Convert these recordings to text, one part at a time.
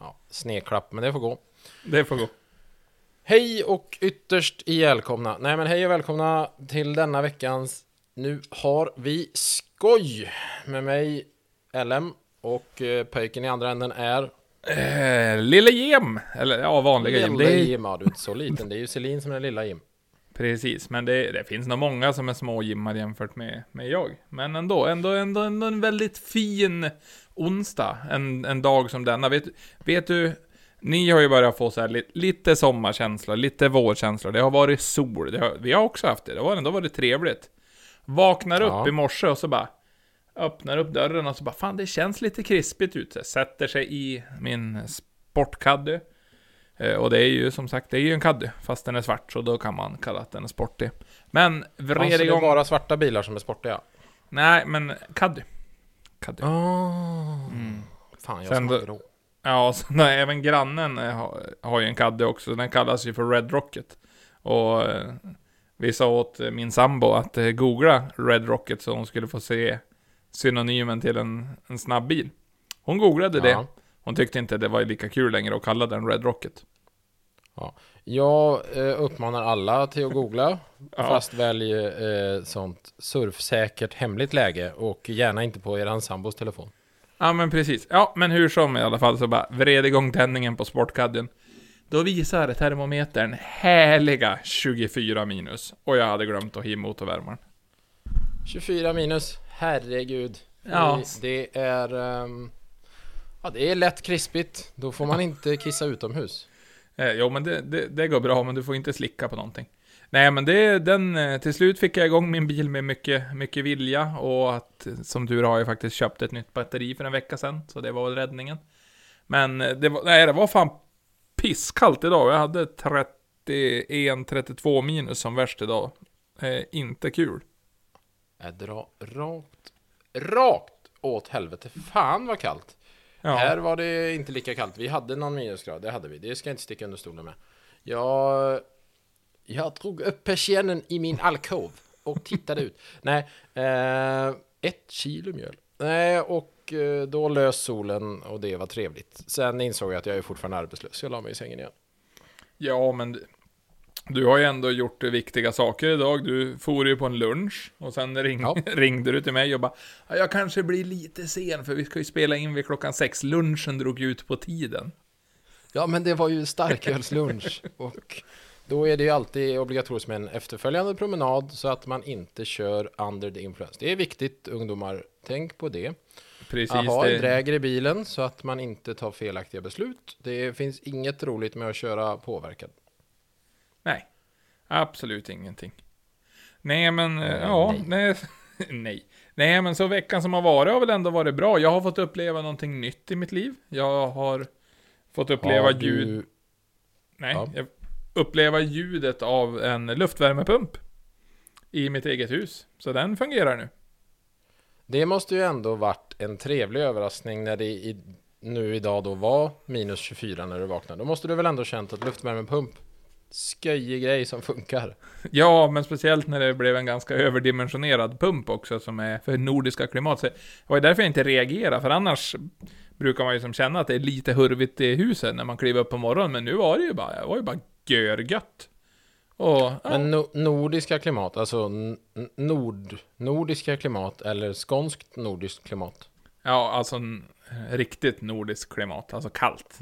Ja, snedklapp, men det får gå. Det får gå. Hej och ytterst välkomna. Nej, men hej och välkomna till denna veckans Nu har vi skoj med mig LM och eh, pöjken i andra änden är Eh, Lille Jim! Eller ja, vanliga Jim. Är, Jim. Ja, du är inte så liten. Det är ju Selin som är lilla Jim. precis, men det, det finns nog många som är små Jimmar jämfört med, med jag. Men ändå, ändå, ändå, ändå en väldigt fin onsdag. En, en dag som denna. Vet, vet du, ni har ju börjat få så här li, lite sommarkänsla, lite vårkänsla. Det har varit sol. Har, vi har också haft det. Det har ändå varit trevligt. Vaknar upp Ja. i morse och så bara öppnar upp dörren och så bara fan det känns lite krispigt ute. Sätter sig i min sportkaddy. Eh, Och det är ju som sagt, det är ju en caddy, fast den är svart, så då kan man kalla att den är sportig. Men Ja, vred så det är igång... bara svarta bilar som är sportiga. Nej, men caddy. Caddy. Oh. Mm. Fan, jag Sen som grå. Ja, så nej, även grannen eh, har, har ju en caddy också, den kallas ju för Red Rocket. Och eh, vi sa åt eh, min sambo att googla Red Rocket så hon skulle få se synonymen till en, en snabb bil. Hon googlade det. Ja. Hon tyckte inte det var lika kul längre att kalla den Red Rocket. Jag eh, uppmanar alla till att googla, Ja. fast välj eh, sånt surfsäkert hemligt läge och gärna inte på eran sambos telefon. Ja, men precis. Ja, men hur som i alla fall så bara vred igång tändningen på sportkadden. Då visar termometern härliga 24 minus. Och jag hade glömt att ha motorvärmaren. 24 minus, herregud. Ja. Det, det är... ehm, ja, det är lätt krispigt. Då får man inte kissa utomhus. Eh, jo, men det, det, det går bra, men du får inte slicka på någonting. Nej, men det, den, eh, till slut fick jag igång min bil med mycket, mycket vilja och att, eh, som tur har jag faktiskt köpt ett nytt batteri för en vecka sedan, så det var väl räddningen. Men eh, det var, nej, det var fan pisskallt idag. Jag hade 31-32 minus som värst idag. Eh, inte kul. Jag drar rakt, rakt åt helvete. Fan vad kallt. Ja. Här var det inte lika kallt. Vi hade någon minusgrad, det hade vi. Det ska jag inte sticka under stolen med. Jag, jag drog upp persiennen i min alkov och tittade ut. Nej, eh, ett kilo mjöl. Nej, och eh, då lös solen och det var trevligt. Sen insåg jag att jag är fortfarande arbetslös. Jag la mig i sängen igen. Ja, men du- har ju ändå gjort viktiga saker idag. Du for ju på en lunch och sen ring, Ja. ringde du till mig och bara "Ja, Jag kanske blir lite sen för vi ska ju spela in vid klockan sex. Lunchen drog ut på tiden. Ja, men det var ju starkölslunch och då är det ju alltid obligatoriskt med en efterföljande promenad så att man inte kör under the influence. Det är viktigt ungdomar, tänk på det. Precis. Ha det, en dräger i bilen så att man inte tar felaktiga beslut. Det finns inget roligt med att köra påverkad. Nej, absolut ingenting. Nej, men eh, ja, nej. nej. Nej, men så veckan som har varit har väl ändå varit bra. Jag har fått uppleva någonting nytt i mitt liv. Jag har fått uppleva Har du- ljud. Nej, Ja. jag uppleva ljudet av en luftvärmepump i mitt eget hus. Så den fungerar nu. Det måste ju ändå varit en trevlig överraskning när det i, nu idag då var minus 24 när du vaknade. Då måste du väl ändå känt att luftvärmepump, sköjig grej som funkar. Ja, men speciellt när det blev en ganska överdimensionerad pump också som är för nordiska klimat. Så det var därför jag inte reagerade, för annars brukar man ju som känna att det är lite hurvigt i huset när man kliver upp på morgonen, men nu var det ju bara, det var ju bara görgött. Och, ja, Men no, nordiska klimat, alltså n- n- nord, nordiska klimat eller skånskt nordiskt klimat? ja, alltså riktigt nordiskt klimat, alltså kallt.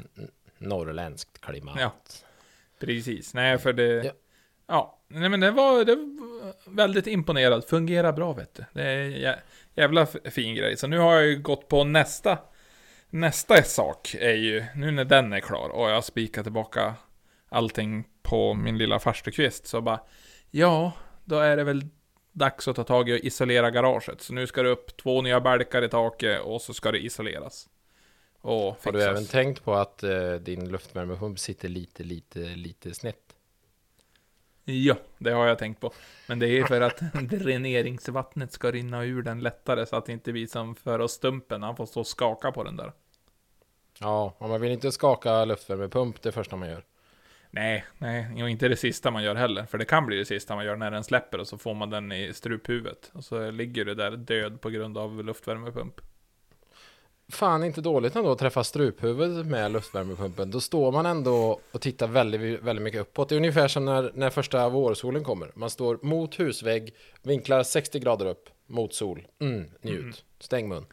Norrländskt klimat. Ja. Precis, nej för det... Ja. Ja, nej men det var, det var väldigt imponerad. Fungerar bra vet du. Det är jä, jävla fin grej. Så nu har jag ju gått på nästa. Nästa sak är ju, nu när den är klar och jag spikar tillbaka allting på min lilla farstukvist så bara, ja, då är det väl dags att ta tag i och isolera garaget. Så nu ska det upp två nya balkar i taket och så ska det isoleras. Och Har du även tänkt på att eh, din luftvärmepump sitter lite, lite, lite snett? Ja, det har jag tänkt på. Men det är för att dräneringsvattnet ska rinna ur den lättare så att inte vi som för oss stumpen, han får stå och skaka på den där. Ja, och man vill inte skaka luftvärmepump det första man gör. Nej, nej, och inte det sista man gör heller. För det kan bli det sista man gör när den släpper och så får man den i struphuvudet. Och så ligger du där död på grund av luftvärmepump. Fan inte dåligt ändå att träffa struphuvudet med luftvärmepumpen. Då står man ändå och tittar väldigt, väldigt mycket uppåt. Det är ungefär som när, när första vårsolen kommer. Man står mot husvägg, vinklar 60 grader upp, mot sol. Mm, njut. Mm. Stäng mun.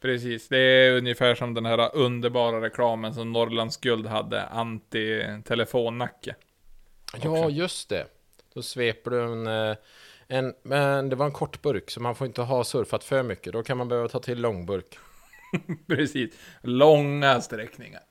Precis, det är ungefär som den här underbara reklamen som Norrlands Guld hade, anti-telefonnacke. Ja, just det. Då sveper du en, eh, en... Men det var en kort burk, så man får inte ha surfat för mycket. Då kan man behöva ta till långburk. Precis, långa sträckningar.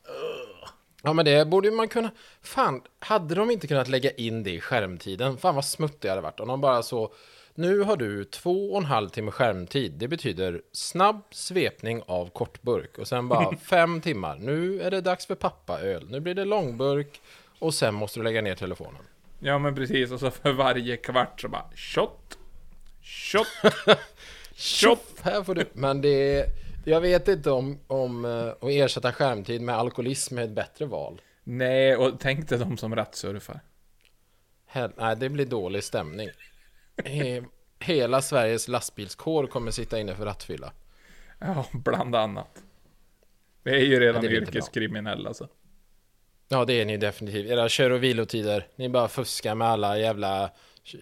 Ja, men det borde man kunna... Fan, hade de inte kunnat lägga in det i skärmtiden? Fan vad smutt det hade varit om de bara så... Nu har du två och en halv timme skärmtid. Det betyder snabb svepning av kortburk. Och sen bara fem timmar. Nu är det dags för pappaöl. Nu blir det långburk. Och sen måste du lägga ner telefonen. Ja men precis, och så för varje kvart så bara shot, shot, Tjoff! Här får du... Men det... Jag vet inte om, om eh, att ersätta skärmtid med alkoholism är ett bättre val. Nej, och tänk dig de som rattsurfar. Hel, nej, det blir dålig stämning. He, hela Sveriges lastbilskår kommer sitta inne för rattfylla. Ja, bland annat. Det är ju redan Ja, yrkeskriminella alltså. Ja, det är ni definitivt. Era kör och vilotider. Ni bara fuskar med alla jävla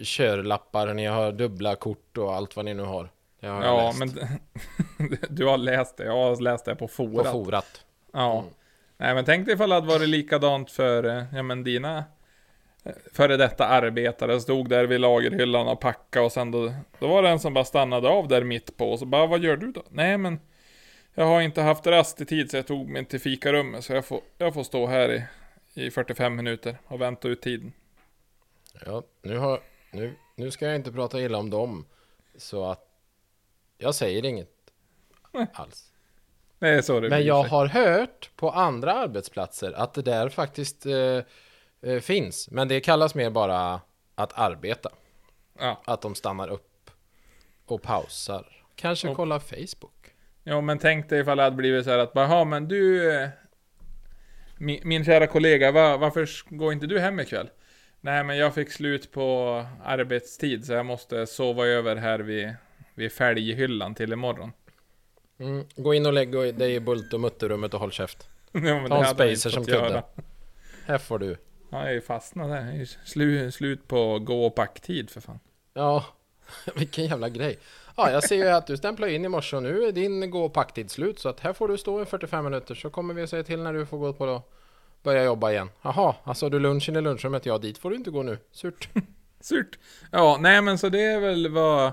körlappar. Ni har dubbla kort och allt vad ni nu har. Det har jag Ja, läst men du har läst det. Jag har läst det på på forat. forat. Ja. Mm. Nej, men tänk dig ifall det hade varit likadant för, ja men dina eh, före detta arbetare stod där vid lagerhyllan och packade och sen då, då var det en som bara stannade av där mitt på och så bara, vad gör du då? Nej men, jag har inte haft rast i tid så jag tog mig till fikarummet så jag får, jag får stå här i, i 45 minuter och vänta ut tiden. Ja, nu, har, nu, nu ska jag inte prata illa om dem. Så att jag säger inget Nej. alls. Är så det Men jag sig. har hört på andra arbetsplatser att det där faktiskt eh, eh, finns. Men det kallas mer bara att arbeta. Ja. Att de stannar upp och pausar. Kanske Och- kollar Facebook. Jo, men tänk dig ifall det hade blivit så här att bara, "Ja, men du... eh, Min, min kära kollega, va, varför går inte du hem ikväll? Nej, men jag fick slut på arbetstid, så jag måste sova över här vid, vid fälghyllan till imorgon. Mm. Gå in och lägg dig i bult och mutterrummet och håll käft. ja, Ta en spacer som kudde. Här får du. Han är ju fastnat där. Det är Slu, slut på gå och packtid för fan. Ja, vilken jävla grej. Ja, jag ser ju att du stämplar in i morse och nu är din gå och packtid slut. Så att här får du stå i 45 minuter så kommer vi säga till när du får gå på då. Börja jobba igen. Jaha, alltså du lunchen i lunchrummet. Ja, dit får du inte gå nu. Surt. Surt. Ja, nej men så det är väl vad...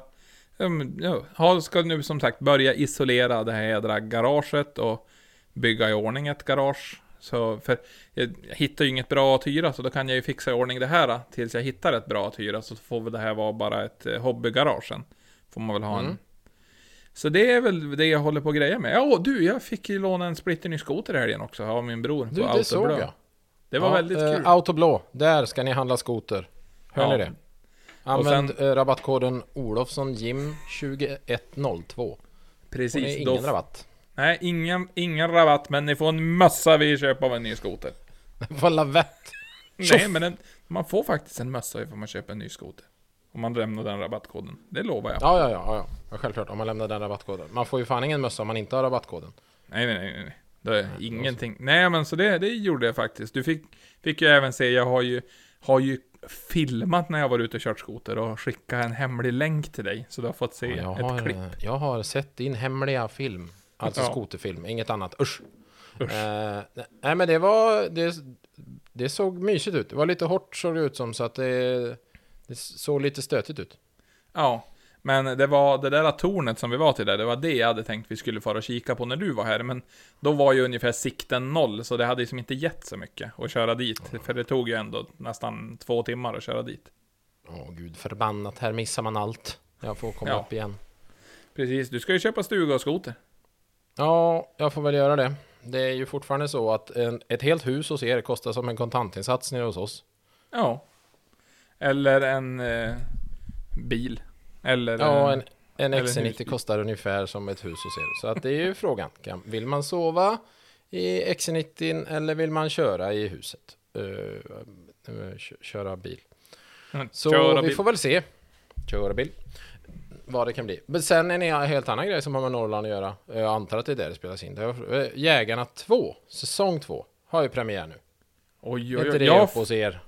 ja, ska nu som sagt börja isolera det här jädra garaget och bygga i ordning ett garage. Så, för jag hittar ju inget bra att hyra, så då kan jag ju fixa i ordning det här tills jag hittar ett bra att hyra, så får väl det här vara bara ett eh, hobbygarage sen. Får man väl ha en... Mm. Så det är väl det jag håller på att greja med. Ja, du, jag fick ju låna en splitterny skoter i helgen också av min bror. Du, på det såg Autoblå. jag. Det var Ja, väldigt eh, kul. Autoblå, där ska ni handla skoter. Hör Ja. ni det? Använd sen- eh, rabattkoden Olofsson Jim 2102. Får Precis. ni då ingen rabatt. Nej, ingen, ingen rabatt, men ni får en mössa vid köp av en ny skoter. Vad lavett. Nej, men en, man får faktiskt en mössa ifall man köper en ny skoter. Om man lämnar den rabattkoden. Det lovar jag. Ja, ja, ja, ja, ja. Självklart, om man lämnar den rabattkoden. Man får ju fan ingen mössa om man inte har rabattkoden. Nej, nej, nej, nej. Det är ingenting. Nej, men så det, det gjorde jag faktiskt. Du fick, fick ju även se, jag har ju, har ju filmat när jag var ute och kört skoter och skickat en hemlig länk till dig. Så du har fått se Ja, ett har, klipp. jag har sett din hemliga film. Alltså Ja. skoterfilm, inget annat. Usch. Usch. Eh, nej men det var... Det, det såg mysigt ut. Det var lite hårt såg det ut som, så att det, det såg lite stötigt ut. Ja, men det var det där tornet som vi var till där, det var det jag hade tänkt vi skulle fara och kika på när du var här, men då var ju ungefär sikten noll, så det hade liksom inte gett så mycket att köra dit, för det tog ju ändå nästan två timmar att köra dit. Åh gud förbannat, här missar man allt. Jag får komma Ja. upp igen. Precis, du ska ju köpa stuga och skoter. Ja, jag får väl göra det. Det är ju fortfarande så att en, ett helt hus hos er kostar som en kontantinsats nere hos oss. Ja. Eller en eh, bil. Eller... Ja, eh, en, en eller XC90 husbil. kostar ungefär som ett hus hos er. Så att det är ju frågan. Kan, vill man sova i XC90 eller vill man köra i huset? Uh, köra bil. Så köra vi bil. får väl se. Köra bil. vad det kan bli. Men sen en helt annan grej som har med Norrland att göra. Jag antar att det är där det spelas in. Är, eh, Jägarna 2, säsong 2, har ju premiär nu. Oj, Är oj, inte oj. det Jag, uppe hos er?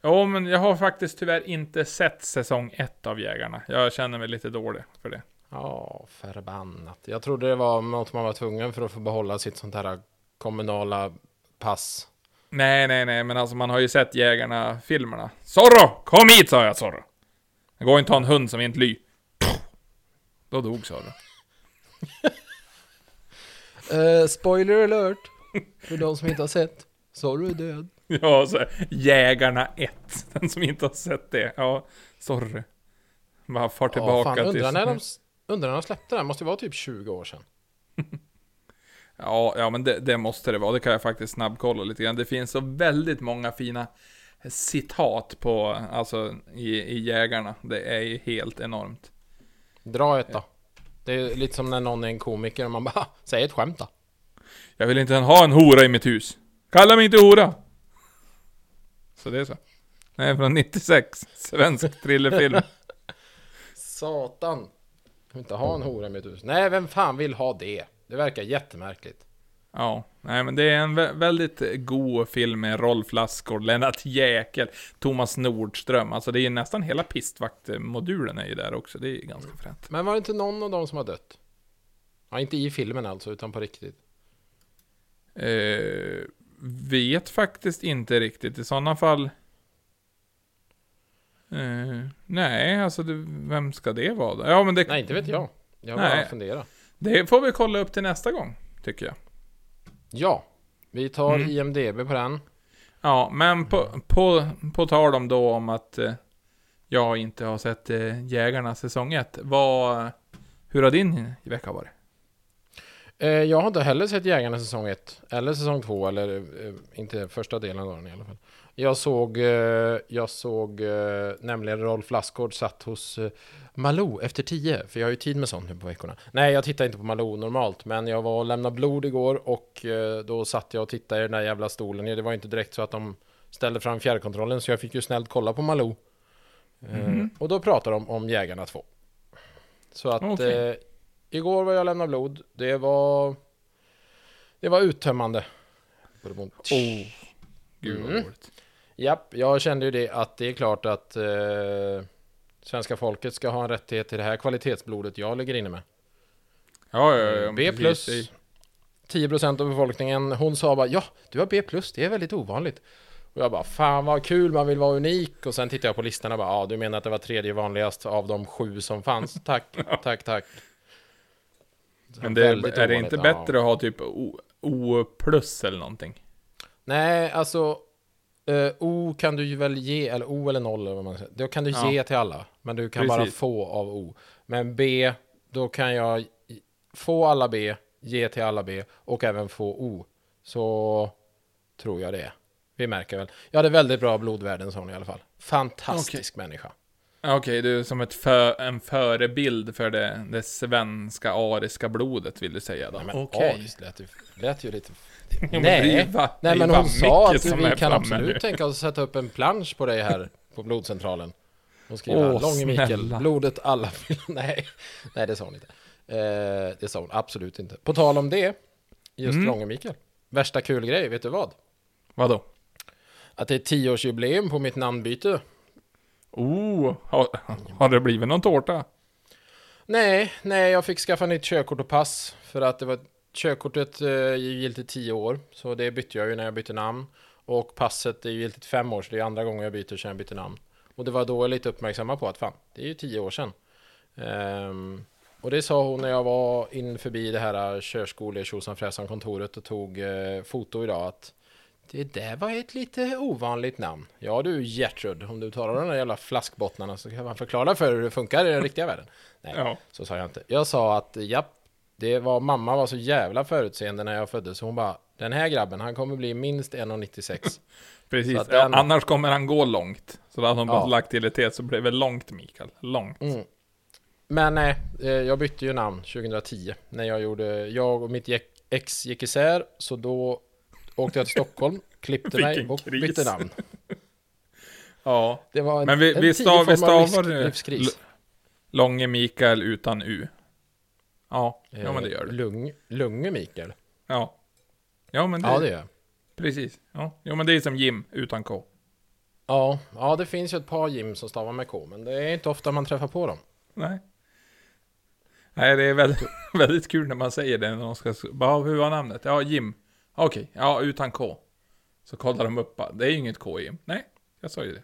Ja, men jag har faktiskt tyvärr inte sett säsong ett av Jägarna. Jag känner mig lite dålig för det. Ja, förbannat. Jag trodde det var något man var tvungen för att få behålla sitt sånt här kommunala pass. Nej, nej, nej, men alltså man har ju sett Jägarna-filmerna. Zorro! Kom hit sa jag Zorro! Det går inte att ha en hund som inte ly. Då dog Zorro. Uh, spoiler alert! För de som inte har sett. Sorry är död. Ja, så här, Jägarna 1. Den som inte har sett det. Ja, sorry. Bara far Ja, tillbaka fan, undrar, till... när de, undrar när de släppte den. Måste ju vara typ 20 år sedan. Ja, ja men det, det måste det vara. Det kan jag faktiskt snabbkolla lite grann. Det finns så väldigt många fina citat på, alltså i, i Jägarna. Det är ju helt enormt. Dra ett då. Det är lite som när någon är en komiker och man bara säg ett skämt då. Jag vill inte ha en hora i mitt hus. Kalla mig inte hora! Så det är så. Nej, från 96. Svensk thrillerfilm. Satan. Jag vill inte ha en hora i mitt hus. Nej, vem fan vill ha det? Det verkar jättemärkligt. Ja, nej men det är en vä- väldigt god film med Rolf Lassgård, Lennart Jäkel, Thomas Nordström. Alltså det är ju nästan hela pistvaktmodulen är ju där också. Det är ganska fränt. Men var det inte någon av dem som har dött? Ja, inte i filmen alltså, utan på riktigt. Eh, vet faktiskt inte riktigt. I sådana fall... Eh, nej, alltså det, vem ska det vara? Ja, men det, Nej, inte vet jag. Jag Nej. bara funderar. det får vi kolla upp till nästa gång, tycker jag. Ja, vi tar Mm. IMDB på den. Ja, men på, på, på tal om då om att eh, jag inte har sett eh, Jägarna säsong 1. Vad, hur har din vecka varit? Eh, jag har inte heller sett Jägarna säsong 1 eller säsong 2 eller eh, inte första delen av den i alla fall. Jag såg, eh, jag såg nämligen Rolf Lassgård satt hos Malou efter 10 för jag har ju tid med sånt nu på veckorna. Nej, jag tittar inte på Malou normalt, men jag var och lämnade blod igår och då satt jag och tittade i den där jävla stolen. Det var inte direkt så att de ställde fram fjärrkontrollen så jag fick ju snällt kolla på Malou. Eh, Mhm. och då pratade de om Jägarna 2. Så att Okej. Igår var jag lämnade blod. Det var det var uttömmande. Oh, gud vad Mm. roligt. Japp, jag kände ju det att det är klart att eh, svenska folket ska ha en rättighet till det här kvalitetsblodet jag ligger inne med. Ja, ja, ja. B plus, 10% av befolkningen. Hon sa bara ja, du har B plus, det är väldigt ovanligt. Och jag bara fan vad kul, man vill vara unik. Och sen tittade jag på listan och bara ja, du menar att det var tredje vanligast av de sju som fanns? Tack, tack, tack. Men det, är det ovanligt, inte ja. bättre att ha typ O, o plus eller någonting? Nej, alltså eh, O kan du ju väl ge, eller O eller noll eller vad man säger. Då kan du Ja. ge till alla, men du kan bara Precis. få av O. Men B, då kan jag få alla B, ge till alla B och även få O. Så tror jag det. Vi märker väl. Jag hade väldigt bra blodvärden sa hon i alla fall. Fantastisk människa. Ja, Okej, du är som ett för, en förebild för det, det svenska ariska blodet vill du säga då? Nej, men Okej. ariskt lät, ju- lät ju lite... Ja, men det är ju Nej, va- nej men hon sa att vi kan absolut nu. tänka oss att sätta upp en plansch på dig här på blodcentralen. Och skriva Åh, Långe Mikael, blodet alla. Nej, nej det sa hon inte. Eh, det sa hon absolut inte. På tal om det, just Mm. Långe Mikael. Värsta kul grej, vet du vad? Vadå? Att det är tioårsjubileum på mitt namnbyte. Oh, har, har det blivit någon tårta? Nej, nej, jag fick skaffa nytt körkort och pass. För att det var körkortet eh, är ju giltigt tio år. Så det bytte jag ju när jag bytte namn. Och passet är ju giltigt fem år, så det är andra gången jag byter sedan jag bytte namn. Och det var då jag lite uppmärksamma på att fan, det är ju tio år sedan. Um, och det sa hon när jag var in förbi det här eh, körskole tjosan fräsan kontoret och tog eh, foto idag att det där var ett lite ovanligt namn. Ja du Gertrud, om du talar om de där jävla flaskbottnarna så kan man förklara för hur det funkar i den riktiga världen. Nej, Ja. så sa jag inte. Jag sa att japp, det var mamma var så jävla förutseende när jag föddes. Så hon bara, den här grabben, han kommer bli minst 1,96. Precis, den- annars kommer han gå långt. Så då hade hon bara Ja. lagt till ett T så blev det långt Mikael. Långt. Mm. Men nej, eh, jag bytte ju namn 2010. När jag gjorde, jag och mitt ex gick isär. Så då åkte jag till Stockholm, klippte mig och kris. bytte namn. Ja. Det var en, Men vi- en vi stav- vi stavar nu- livskris. Långe Mikael utan U. Ja, ja men det gör Eh, du. Lung, Lunge Mikael. Ja. Ja men det, Ja, det gör jag. precis. Ja. Jo men det är som Jim utan K. Ja, ja, det finns ju ett par gym som stavar med K, men det är inte ofta man träffar på dem. Nej. Nej, det är väldigt, väldigt kul när man säger det när de ska... Bara, hur var namnet? Ja, Jim. Okej, ja, utan K. Så kollar de upp, det är ju inget K i. Nej, jag sa ju det.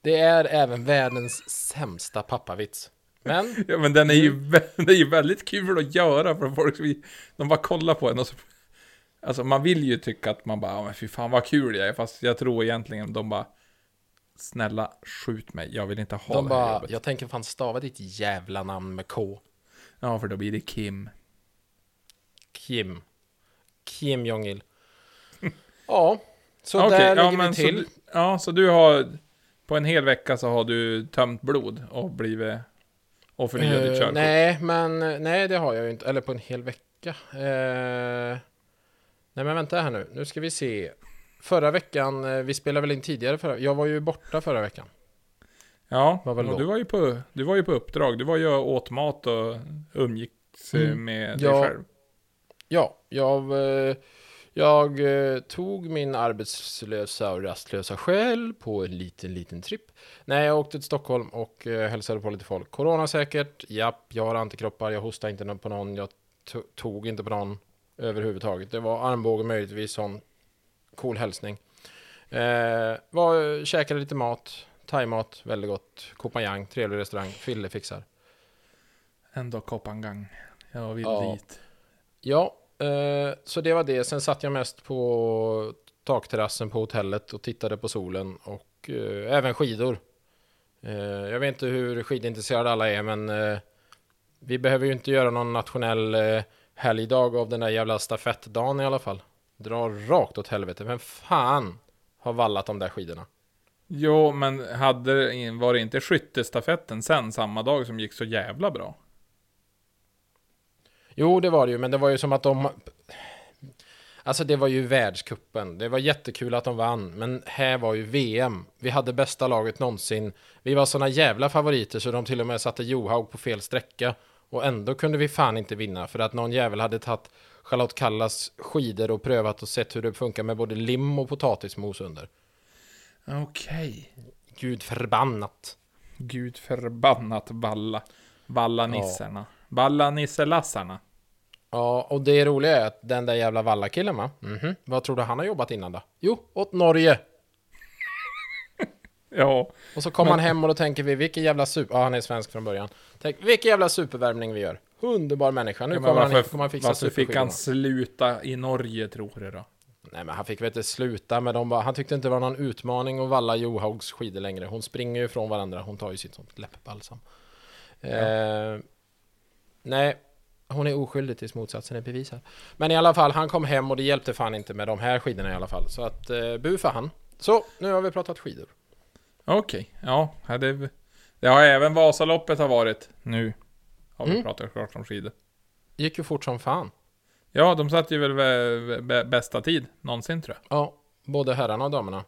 Det är även världens sämsta pappavits. Men, Ja, men den är ju, det är ju väldigt kul att göra för folk. De bara kollar på en och så... Alltså man vill ju tycka att man bara, ja, men fy fan vad kul jag är. Fast jag tror egentligen de bara, snälla skjut mig, jag vill inte ha de det här bara, jobbet. jag tänker fan stava ditt jävla namn med K. Ja, för då blir det Kim. Kim. Kim Jong-Il. Ja, så Okej, där ja, ligger vi så till. du, ja, så du har... På en hel vecka så har du tömt blod och blivit... Och förnyat ditt Eh, körkort. nej, men nej, det har jag ju inte. Eller på en hel vecka. Eh, nej, men vänta här nu. Nu ska vi se. Förra veckan, eh, vi spelade väl in tidigare förra Jag var ju borta förra veckan. Ja, Vad väl du var, ju på, du var ju på uppdrag. Du var ju åt mat och umgicks Mm. med dig Ja. själv. Ja, jag, eh, jag eh, tog min arbetslösa och rastlösa själ på en liten, liten tripp. Nej, jag åkte till Stockholm och eh, hälsade på lite folk. Corona säkert, japp, jag har antikroppar, jag hostar inte på någon, jag to- tog inte på någon överhuvudtaget. Det var armbåge möjligtvis, sån cool hälsning. Eh, var, käkade lite mat, thaimat, väldigt gott. Kopanjang, trevlig restaurang, Fille fixar. Ändå Kopangang. Jag vill Ja. dit. Ja, Eh, så det var det. Sen satt jag mest på takterrassen på hotellet och tittade på solen och eh, även skidor. Eh, jag vet inte hur skidintresserade alla är, men eh, vi behöver ju inte göra någon nationell eh, helgdag av den där jävla stafettdagen i alla fall. Dra rakt åt helvete. Vem fan har vallat de där skidorna? Jo, men hade, var det inte skyttestafetten sen samma dag som gick så jävla bra? Jo, det var det ju, men det var ju som att de... Alltså det var ju världskuppen. Det var jättekul att de vann, men här var ju VM. Vi hade bästa laget någonsin. Vi var såna jävla favoriter så de till och med satte Johaug på fel sträcka. Och ändå kunde vi fan inte vinna för att någon jävel hade tagit Charlotte Kallas skidor och prövat och sett hur det funkar med både lim och potatismos under. Okej. Gud förbannat. Gud förbannat balla. Ballanissarna. Ballanisselassarna. Ja, och det roliga är att den där jävla Valla-killen va? Mhm. Vad tror du han har jobbat innan då? Jo, åt Norge. Ja. Och så kommer han hem och då tänker vi, vilken jävla super... Ja, han är svensk från början. Tänk, vilken jävla supervärmning vi gör. Underbar människa. Nu Ja, men kommer han varför, hit, kommer han fixa varför fick han sluta i Norge tror du då? Nej, men han fick väl inte sluta med dem bara. Han tyckte inte det var någon utmaning att valla Johaugs skidor längre. Hon springer ju från varandra. Hon tar ju sitt sånt läppbalsam. Eh, nej, hon är oskyldig tills motsatsen är bevisad. Men i alla fall, han kom hem och det hjälpte fan inte med de här skidorna i alla fall. Så att, eh, bu för han. Så, nu har vi pratat skidor. Okej, ja. ja, Det, det har även Vasaloppet har varit. Nu har vi Mm. pratat klart om skidor. Gick ju fort som fan. Ja, de satt ju väl vä- vä- bästa tid någonsin tror jag. Ja, både herrarna och damerna.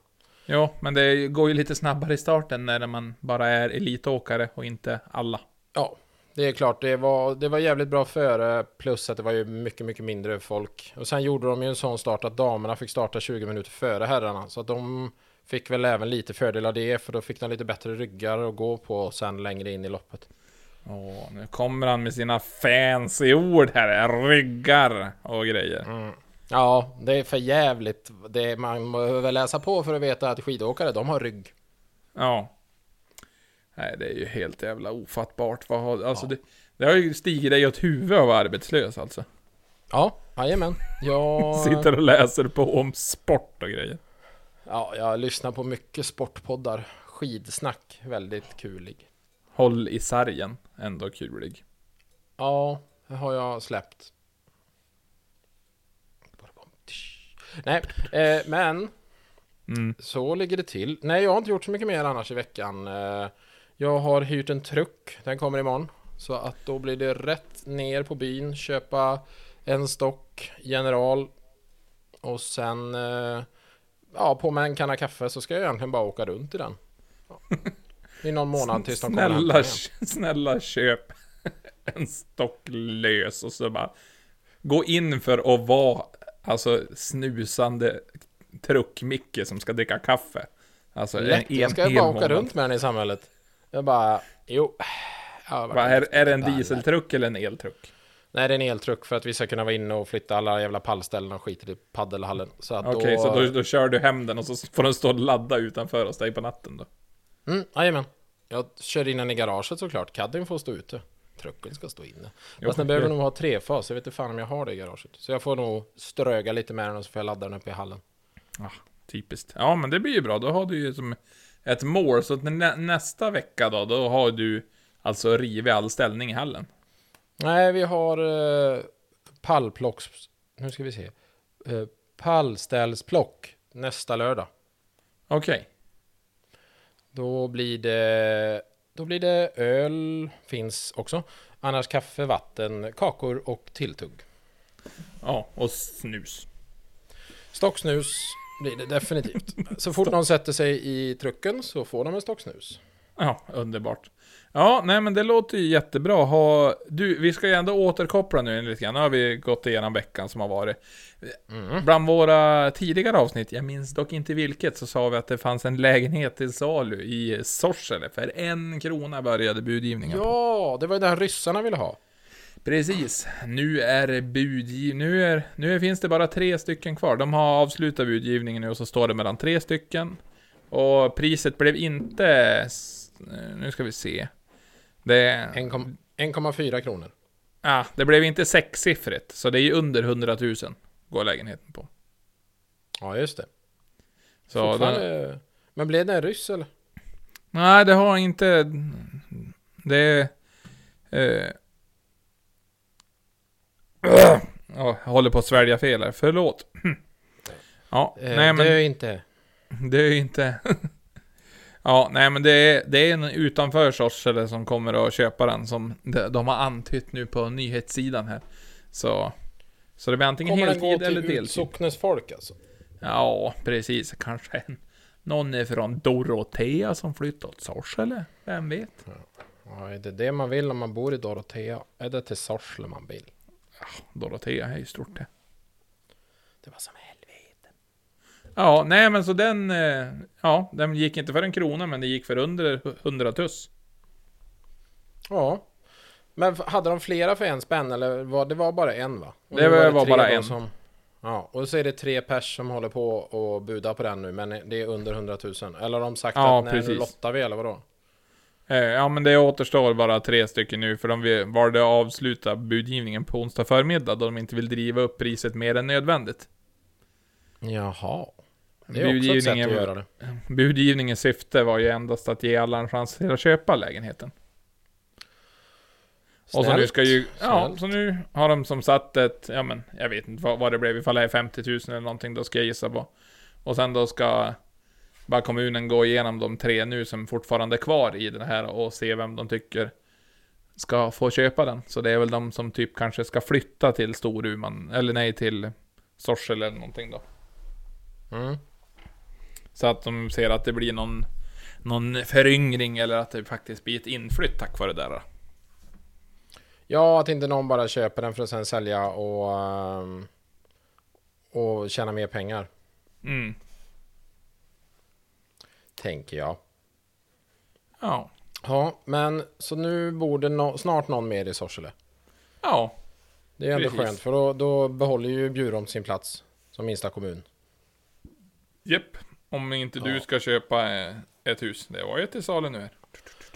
Ja, men det går ju lite snabbare i starten när man bara är elitåkare och inte alla. Ja, det är klart. Det var, det var jävligt bra före, plus att det var ju mycket, mycket mindre folk. Och sen gjorde de ju en sån start att damerna fick starta 20 minuter före herrarna. Så att de fick väl även lite fördel av det, för då fick de lite bättre ryggar att gå på sen längre in i loppet. Åh, nu kommer han med sina fancy ord här. Ryggar och grejer. Mm. Ja, det är för jävligt. Det, man behöver läsa på för att veta att skidåkare, de har rygg. Ja. Nej, det är ju helt jävla ofattbart. Vad har, alltså Ja. det, det har ju stigit dig åt huvudet att vara arbetslös alltså. Ja, jajamän. Jag, Sitter och läser på om sport och grejer. ja, jag lyssnar på mycket sportpoddar. Skidsnack, väldigt kulig. Håll i sargen, ändå kulig. Ja, det har jag släppt. Nej, eh, men Mm. så ligger det till. Nej, jag har inte gjort så mycket mer annars i veckan. Eh, jag har hyrt en truck. Den kommer imorgon. Så att då blir det rätt ner på byn, köpa en stock general och sen eh, ja, på med en kanna kaffe så ska jag egentligen bara åka runt i den. Ja. i någon månad tills de kommer och Snälla, köp en stock lös och så bara gå in för att vara alltså snusande truck-Micke som ska dricka kaffe. Alltså Lätt, en, jag ska bara åka månad. runt med den i samhället. Jag bara, jo. Ja, Va, är, är det en dieseltruck eller en eltruck? Nej, det är en eltruck för att vi ska kunna vara inne och flytta alla jävla pallställen och skit i paddelhallen. Så att Okej, då... så då, då kör du hem den och så får den stå och ladda utanför hos dig på natten då? Mm, jajamän. Jag kör in den i garaget såklart. Caddien får stå ute. Trucken ska stå inne. Jo, Fast den behöver nog ha trefas. Jag vet inte fan om jag har det i garaget. Så jag får nog ströga lite med den och så får jag ladda den uppe i hallen. Typiskt. Ja, men det blir ju bra. Då har du ju som ett mål. Så nä, nästa vecka då, då har du alltså rivit all ställning i hallen. Nej, vi har uh, pallplocks... Nu ska vi se. Uh, pallställsplock nästa lördag. Okej. Då blir det... Då blir det öl, finns också. Annars kaffe, vatten, kakor och tilltugg. Ja, och snus. Stocksnus blir det definitivt. Så fort någon sätter sig i trucken så får de en stocksnus. Ja, underbart. Ja, nej men det låter ju jättebra. Ha, du, vi ska ju ändå återkoppla nu lite grann. Nu har vi gått igenom veckan som har varit. Mm. Bland våra tidigare avsnitt, jag minns dock inte vilket, så sa vi att det fanns en lägenhet till salu i Sorsele. För en krona började budgivningen. på. Ja, det var ju det här ryssarna ville ha. Precis. Nu är budgiv... Nu, är, nu finns det bara tre stycken kvar. De har avslutat budgivningen nu och så står det mellan tre stycken. Och priset blev inte... Nu ska vi se. Det... 1,- 1,4 kronor. Ah, det blev inte sexsiffrigt, så det är ju under 100 000 går lägenheten på. Ja, just det. Så Fortfarande... Men blev det en ryss eller? nej, det har inte... Det... Eh, ja, jag håller på att svälja fel här, förlåt. Ja, Eh, nej men Det är inte... det är ju inte... ja, nej men det är, det är en utanför Sorsele som kommer att köpa den som de, de har antytt nu på nyhetssidan här. Så... Så det blir antingen Kommer den gå heltid eller till deltid. socknes folk alltså? Ja, precis. Kanske en, någon är från Dorotea som flyttat till Sorsele. Vem vet? Ja, är det det man vill om man bor i Dorotea? Är det till Sorsele man vill? Dorotea är ju stort det. Det var som helvete. Ja, nej men så den... eh, Ja, den gick inte för en krona men det gick för under 100 tuss. Ja. Men hade de flera för en spänn eller var det var bara en va? Och Det var- var bara en. Som, ja, och så är det tre pers som håller på och budar på den nu men det är under 100 000. Eller har de sagt Ja, att precis. nu lottar vi eller vadå? Eh, Ja men det återstår bara tre stycken nu för de valde att avsluta budgivningen på onsdag förmiddag då de inte vill driva upp priset mer än nödvändigt. Jaha. Det är också ett sätt att göra det. Budgivningens syfte var ju endast att ge alla en chans till att köpa lägenheten. Och så nu Snällt. ska ju, ja, Snällt. så nu har de som satt ett, ja men, jag vet inte vad, vad det blev, ifall det är 50 000 eller någonting, då ska jag gissa på. Och sen då ska bara kommunen gå igenom de tre nu som fortfarande är kvar i den här och se vem de tycker ska få köpa den. Så det är väl de som typ kanske ska flytta till Storuman, eller nej till Sorsele eller någonting då. Mm. Så att de ser att det blir någon, någon föryngring eller att det faktiskt blir ett inflytt tack vare det där. Ja, att inte någon bara köper den för att sen sälja och, ehm, och tjäna mer pengar. Mm. Tänker jag. Ja. Ja, men så nu bor det no snart någon mer i Sorsele. Ja. Det är ändå Precis. skönt för då, då behåller ju Bjurom sin plats som minsta kommun. Japp. Om inte du Ja. ska köpa eh, ett hus. Det var ju till salu nu här.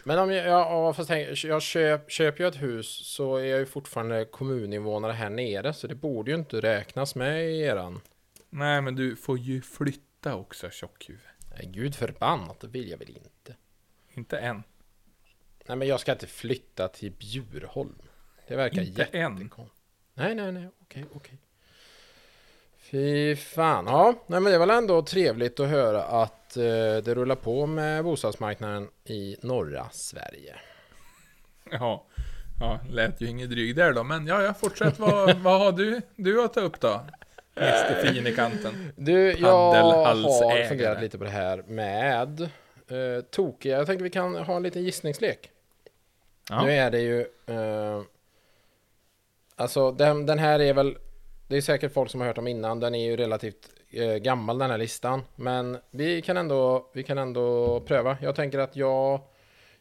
Men om jag, ja, fast tänk, jag köp, köper ju ett hus så är jag ju fortfarande kommuninvånare här nere så det borde ju inte räknas med i eran. Nej, men du får ju flytta också tjockhuvud. Gud förbannat, det vill jag väl inte. Inte än. Nej men jag ska inte flytta till Bjurholm. Det verkar Inte jättekonstigt. Nej, nej, nej, okej, okej. Fy fan. Ja, nej men det var väl ändå trevligt att höra att eh, det rullar på med bostadsmarknaden i norra Sverige. Ja. Ja, lät ju inget dryg där då. Men ja, ja, fortsätt. vad, vad har du, du att ta upp då? Mr Fin i kanten. Du, jag har funderat lite på det här med eh, tokiga. Jag tänker vi kan ha en liten gissningslek. Ja. Nu är det ju... Eh, alltså den, den här är väl... Det är säkert folk som har hört om innan. Den är ju relativt eh, gammal den här listan. Men vi kan ändå, vi kan ändå pröva. Jag tänker att jag...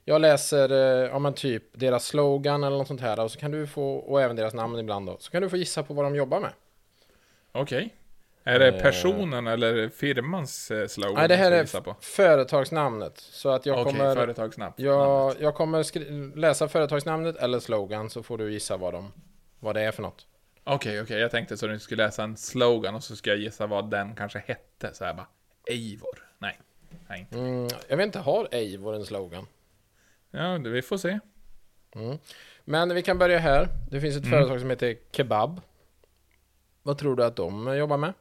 Jag läser, eh, ja men typ deras slogan eller något sånt här. Och så kan du få, och även deras namn ibland då. Så kan du få gissa på vad de jobbar med. Okej. Är det Eh. personen eller firmans eh, slogan Nej, det här är företagsnamnet. Så att jag Okej, kommer... företagsnamn. Jag, jag kommer skri- läsa företagsnamnet eller slogan så får du gissa vad, de, vad det är för något. Okej, okej. Jag tänkte så du skulle läsa en slogan och så ska jag gissa vad den kanske hette. Så här bara, Eivor. Nej. Nej, inte. Mm, jag vet inte, har Eivor en slogan? Ja, det, vi får se. Mm. Men vi kan börja här. Det finns ett Mm. företag som heter Kebab. Vad tror du att de jobbar med?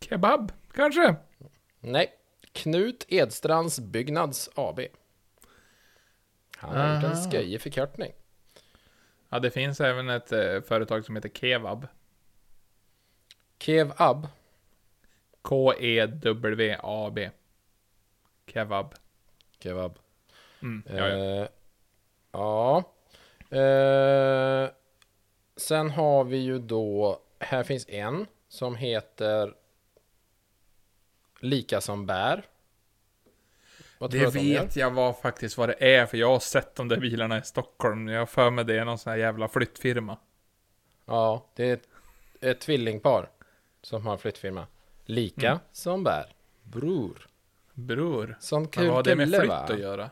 Kebab, kanske? Nej, Knut Edstrands Byggnads AB. Han har gjort en Aha. skojig förkortning. Ja, det finns även ett eh, företag som heter Kevab. Kevab. E K-E-W-A-B. Kebab. Kebab. Mm, ja, ja. Eh, ja. Eh, sen har vi ju då, här finns en som heter Lika som bär. Vad Det vet jag vad faktiskt vad det är, för jag har sett de där bilarna i Stockholm. Jag har för mig det är någon sån här jävla flyttfirma. Ja, det är ett, ett tvillingpar som har flyttfirma. Lika Mm. som bär. Bror. Bror. Som Men vad har det med flytt va? att göra?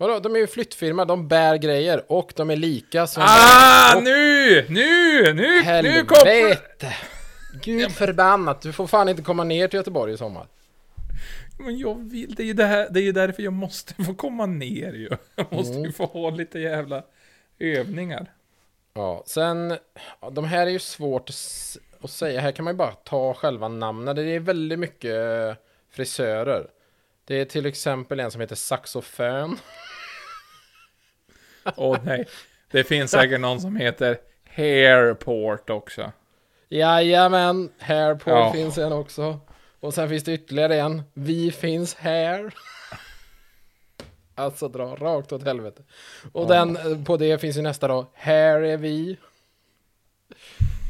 Vadå, de är ju flyttfirma, de bär grejer och de är lika som Ah, och- nu! Nu! Nu! Nu kopplar... Helvete! Gud förbannat, du får fan inte komma ner till Göteborg i sommar. Men jag vill, det är ju det här, det är ju därför jag måste få komma ner ju. Jag måste Mm. ju få ha lite jävla övningar. Ja, sen, de här är ju svårt att säga. Här kan man ju bara ta själva namnen. Det är väldigt mycket eh, frisörer. Det är till exempel en som heter Saxofön. Åh nej. Det finns säkert någon som heter Hairport också. Jajamän, Hairport Ja. finns en också. Och sen finns det ytterligare en. Vi finns här. Alltså dra rakt åt helvete. Och Ja. den eh, på det finns ju nästa då. Här är vi.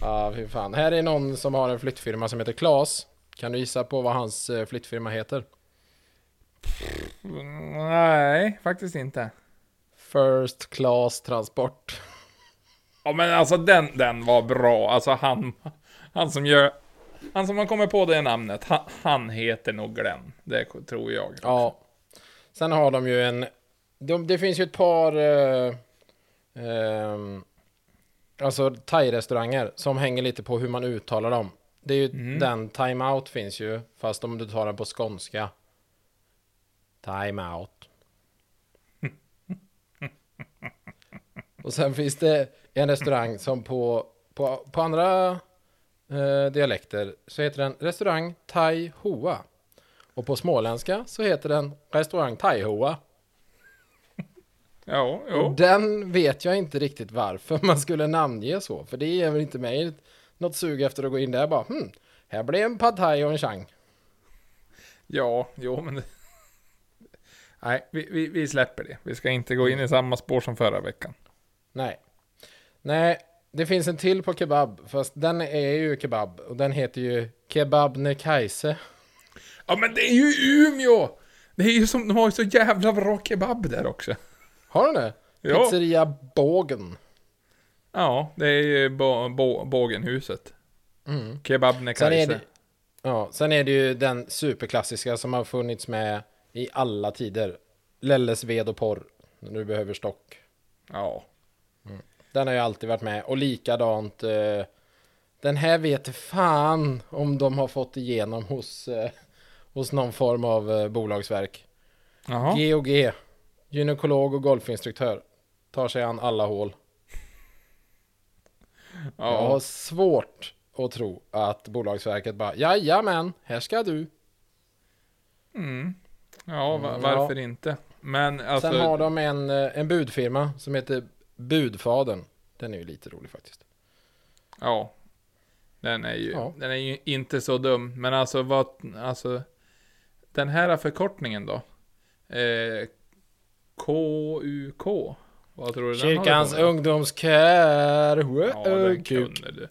Ja, fy fan. Här är någon som har en flyttfirma som heter Klas. Kan du gissa på vad hans eh, flyttfirma heter? Nej, faktiskt inte. First Class Transport. Ja men alltså den, den var bra. Alltså han, han som gör... Han som har kommit på det namnet, han, han heter nog Glenn. Det tror jag. Ja. Sen har de ju en... De, det finns ju ett par... Eh, ehm, alltså thai-restauranger som hänger lite på hur man uttalar dem. Det är ju Mm. den, time out finns ju, fast om du tar den på skånska. Time out. Och sen finns det en restaurang som på, på, på andra eh, dialekter så heter den restaurang Thai Hoa. Och på småländska så heter den restaurang Thai Hoa. Ja, jo. den vet jag inte riktigt varför man skulle namnge så. För det är väl inte mig något sug efter att gå in där bara hmm, här blir en pad thai och en chang. Ja, jo men... det- Nej, vi, vi, vi släpper det. Vi ska inte gå in i samma spår som förra veckan. Nej. Nej, det finns en till på kebab. Fast den är ju kebab. Och den heter ju Kebab Nekaise. Ja men det är ju Umeå! Det är ju som, de har ju så jävla bra kebab där också. Har du det? Ja. Pizzeria Bågen. Ja, det är ju bo, bo, Bågenhuset. Mm. Kebab Sen Nekaise. det, ja, sen är det ju den superklassiska som har funnits med i alla tider. Lelles ved och porr. När du behöver stock. Ja. Den har ju alltid varit med. Och likadant. Eh, den här vet fan om de har fått igenom hos, eh, hos någon form av eh, bolagsverk. Jaha. GOG. Gynekolog och golfinstruktör. Tar sig an alla hål. Jag har Ja. svårt att tro att bolagsverket bara Jajamän, här ska du. Mm. Ja, Mm, varför ja. inte? Men alltså... Sen har de en, eh, en budfirma som heter Budfaden. Den är ju lite rolig faktiskt. Ja. Den är ju, Ja. den är ju inte så dum. Men alltså vad, alltså. Den här förkortningen då. Eh, KUK. Vad tror du Kyrkans ungdomskör. Ja, den kunde du.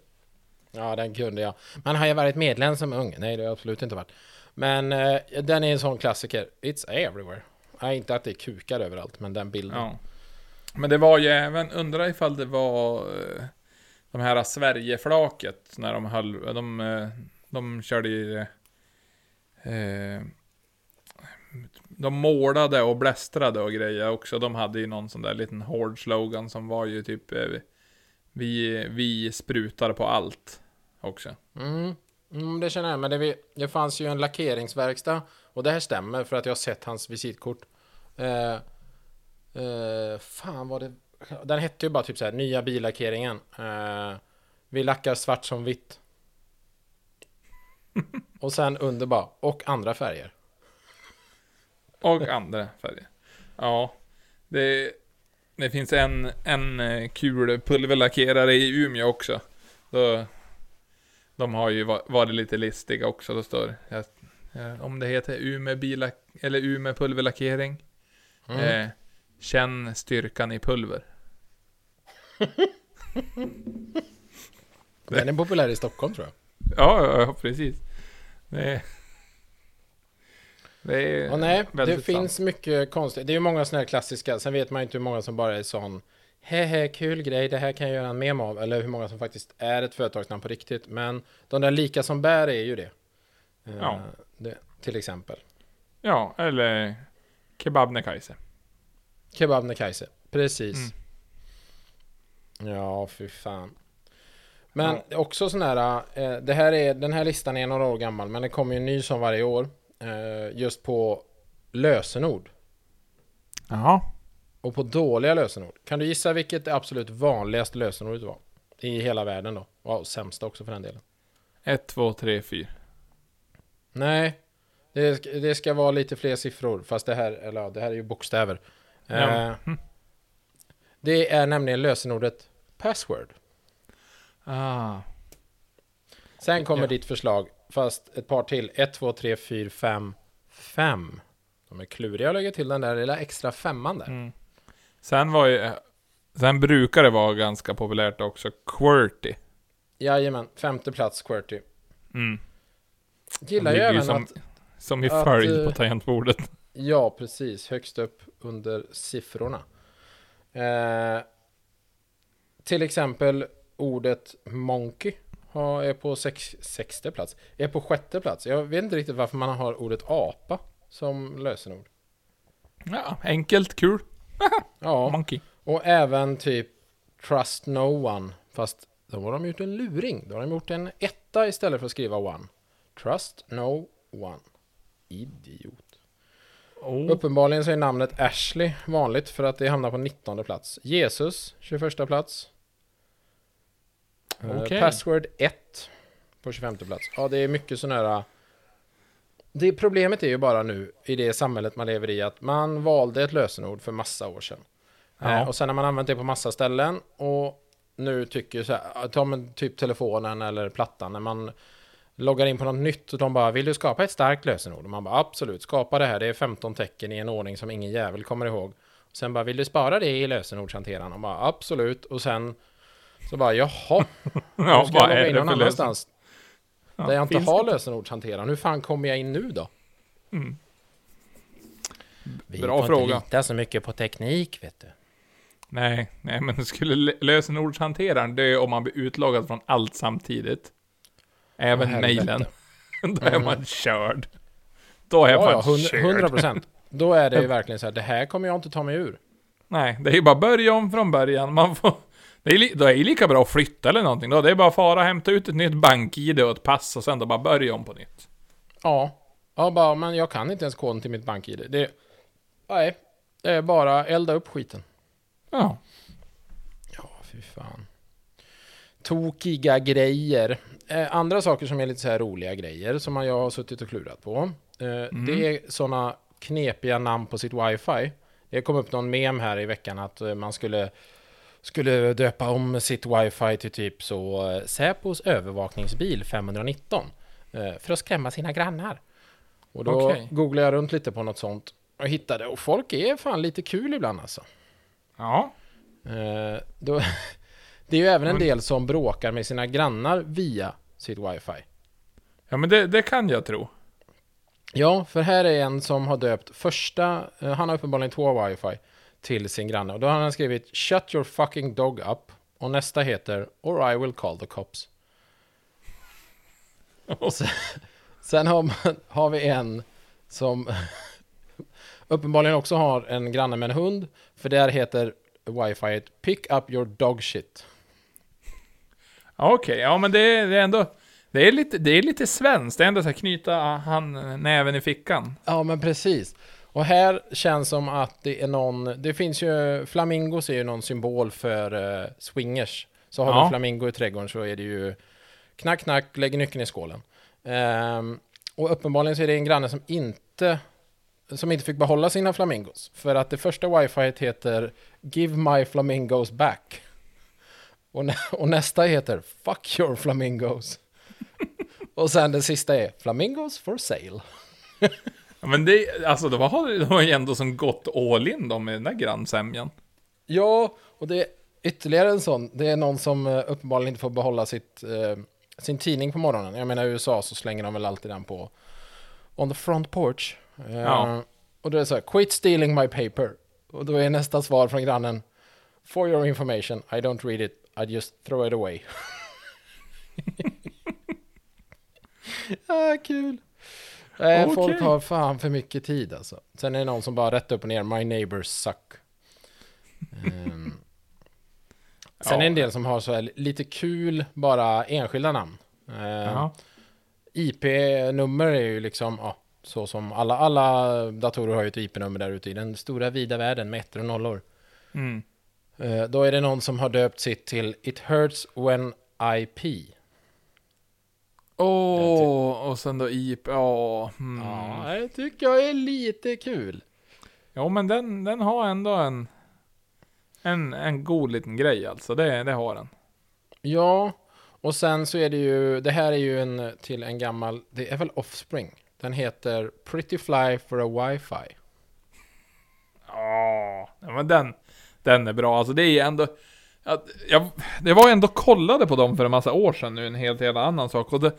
Ja, den kunde jag. Men har jag varit medlem som ung? Nej, det har jag absolut inte varit. Men eh, den är en sån klassiker. It's everywhere. Nej, inte att det är kukar överallt, men den bilden. Ja. Men det var ju även, undrar ifall det var eh, de här Sverigeflaket när de höll, de, eh, de körde ju eh, de målade och blästrade och grejer också. De hade ju någon sån där liten hård slogan som var ju typ eh, vi, vi sprutar på allt också. Mm. Mm, det känner jag. Men det, det fanns ju en lackeringsverkstad. Och det här stämmer för att jag har sett hans visitkort. Eh, eh, fan vad det... Den hette ju bara typ så här, nya billackeringen. Eh, vi lackar svart som vitt. Och sen under bara, och andra färger. Och andra färger. Ja, det, det finns en, en eh, kul pulverlackerare i Umeå också. Då, de har ju va- varit lite listiga också. Då står ja, ja, om det heter Umeå bilack eller Umeå pulverlackering. Mm. Eh, känn styrkan i pulver. Den är populär i Stockholm tror jag. Ja, ja, precis. Det är, det är Och nej, det väldigt finns mycket konstigt. Det är ju många sådana här klassiska. Sen vet man ju inte hur många som bara är sån Hehe, kul grej, det här kan jag göra en mem av. Eller hur många som faktiskt är ett företagsnamn på riktigt. Men de där lika som bär är ju det. Eh, Ja. det till exempel. Ja, eller Kebabnekaise. Kebabnekaise. Precis. Mm. Ja, fy fan. Men också sån här, eh, det här är, den här listan är några år gammal, men det kommer ju en ny som varje år. Eh, just på lösenord. Jaha. Och på dåliga lösenord. Kan du gissa vilket det absolut vanligaste lösenordet var? I hela världen då. Och sämsta också för den delen. 1, 2, 3, 4. Nej. Det ska, det ska vara lite fler siffror. Fast det här, eller ja, det här är ju bokstäver. Ja. Eh, det är nämligen lösenordet password. Ah. Sen kommer Ja. ditt förslag. Fast ett par till. 1, 2, 3, 4, 5, 5. De är kluriga att lägga till den där lilla extra femman där. Mm. Sen var ju... Sen brukar det vara ganska populärt också, QWERTY. Jajamän, femte plats QWERTY. Mm. Gillar ju även som, att som i följd eh, på tangentbordet. Ja, precis. Högst upp under siffrorna. Eh, till exempel ordet monkey har, är på sex, sexte plats. Är på sjätte plats. Jag vet inte riktigt varför man har ordet apa som lösenord. Ja, enkelt, kul. Ja, Monkey. och även typ trust no one. Fast då har de gjort en luring. Då har de gjort en etta istället för att skriva one. Trust no one. Idiot. Oh. Uppenbarligen så är namnet Ashley vanligt för att det hamnar på 19 plats. Jesus, 21 plats. Eh, Okej. Password 1 på 25 plats. Ja, det är mycket sådana här... Det problemet är ju bara nu i det samhället man lever i att man valde ett lösenord för massa år sedan. Ja. Eh, och sen har man använt det på massa ställen och nu tycker så här, ta med typ telefonen eller plattan när man loggar in på något nytt och de bara vill du skapa ett starkt lösenord? Och man bara absolut, skapa det här, det är 15 tecken i en ordning som ingen jävel kommer ihåg. Och sen bara vill du spara det i lösenordshanteraren? Och bara absolut och sen så bara jaha, Ja, ska jag logga in någon annanstans Ja, där jag inte har lösenordshanteraren. Hur fan kommer jag in nu då? Mm. Vi Bra får fråga. inte lita så mycket på teknik vet du. Nej, nej, men skulle lö- lösenordshanteraren dö om man blir utloggad från allt samtidigt? Även helvete. mejlen. Då är Mm. man körd. Då är Ja, man ja, hund- körd. 100 procent. Då är det ju verkligen så här, det här kommer jag inte ta mig ur. Nej, det är ju bara börja om från början. Man får... Det är, li... då är det lika bra att flytta eller någonting då. Det är bara att fara, hämta ut ett nytt bank-id och ett pass och sen då bara börja om på nytt. Ja, ja bara, men jag kan inte ens koden till mitt bank-id. Det, nej, det är bara elda upp skiten. Ja. Ja, fy fan. Tokiga grejer. Eh, andra saker som är lite så här roliga grejer som jag har suttit och klurat på. Eh, Det är sådana knepiga namn på sitt wifi. Det kom upp någon mem här i veckan att eh, man skulle skulle döpa om sitt wifi till typ så eh, Säpos övervakningsbil 519 eh, för att skrämma sina grannar. Och då Okej. googlade jag runt lite på något sånt och hittade och folk är fan lite kul ibland alltså. Ja. Då, det är ju även en Men- del som bråkar med sina grannar via sitt wifi. Ja, men det, det kan jag tro. Ja, för här är en som har döpt första, eh, han har uppenbarligen två wifi till sin granne. Och då har han skrivit Shut your fucking dog up. Och nästa heter Or I will call the cops. sen, sen har, man, har vi en som uppenbarligen också har en granne med en hund. För där heter wifi Pick up your dog shit. Okej, ja men det, är- det är ändå... Det är lite, det är lite svenskt. Det är ändå så här knyta han näven i fickan. Ja, men precis. Och här känns som att det är någon, det finns ju, flamingos är ju någon symbol för uh, swingers. Så har Ja. du flamingo i trädgården så är det ju knack, knack, lägg nyckeln i skålen. Ehm, och uppenbarligen så är det en granne som inte, som inte fick behålla sina flamingos. För att det första wifi heter Give my flamingos back. Och, nä- och nästa heter Fuck your flamingos. och sen det sista är Flamingos for sale. Ja, men det, alltså de har, de har ju ändå som gått all in de med den där grannsämjan. Ja, och det är ytterligare en sån. Det är någon som eh, uppenbarligen inte får behålla sitt, eh, sin tidning på morgonen. Jag menar i USA så slänger de väl alltid den på on the front porch. Eh, Ja. Och då är det så här, quit stealing my paper. Och då är nästa svar från grannen, for your information, I don't read it, I just throw it away. ah, kul. Eh, Okej. Folk har fan för mycket tid alltså. Sen är det någon som bara rätt upp och ner, my neighbors suck. Ehm. Sen är det en del som har så här lite kul, bara enskilda namn. Ehm, Ja. IP-nummer är ju liksom, ja, så som alla, alla datorer har ju ett IP-nummer där ute i den stora vida världen med ettor och nollor. Mm. Eh, då är det någon som har döpt sitt till It hurts when IP. Åh, och sen då IP, ja. Mm. Ja, det tycker jag är lite kul. Jo, men den, den har ändå en, en, en god liten grej alltså. Det, det har den. Ja, och sen så är det ju, det här är ju en till en gammal, det är väl Offspring. Den heter Pretty Fly for a Wi-Fi. Ja, ja, men den, den är bra. Alltså det är ändå... Att, jag, det var ändå kollade på dem för en massa år sedan nu, en helt, helt annan sak. Och det,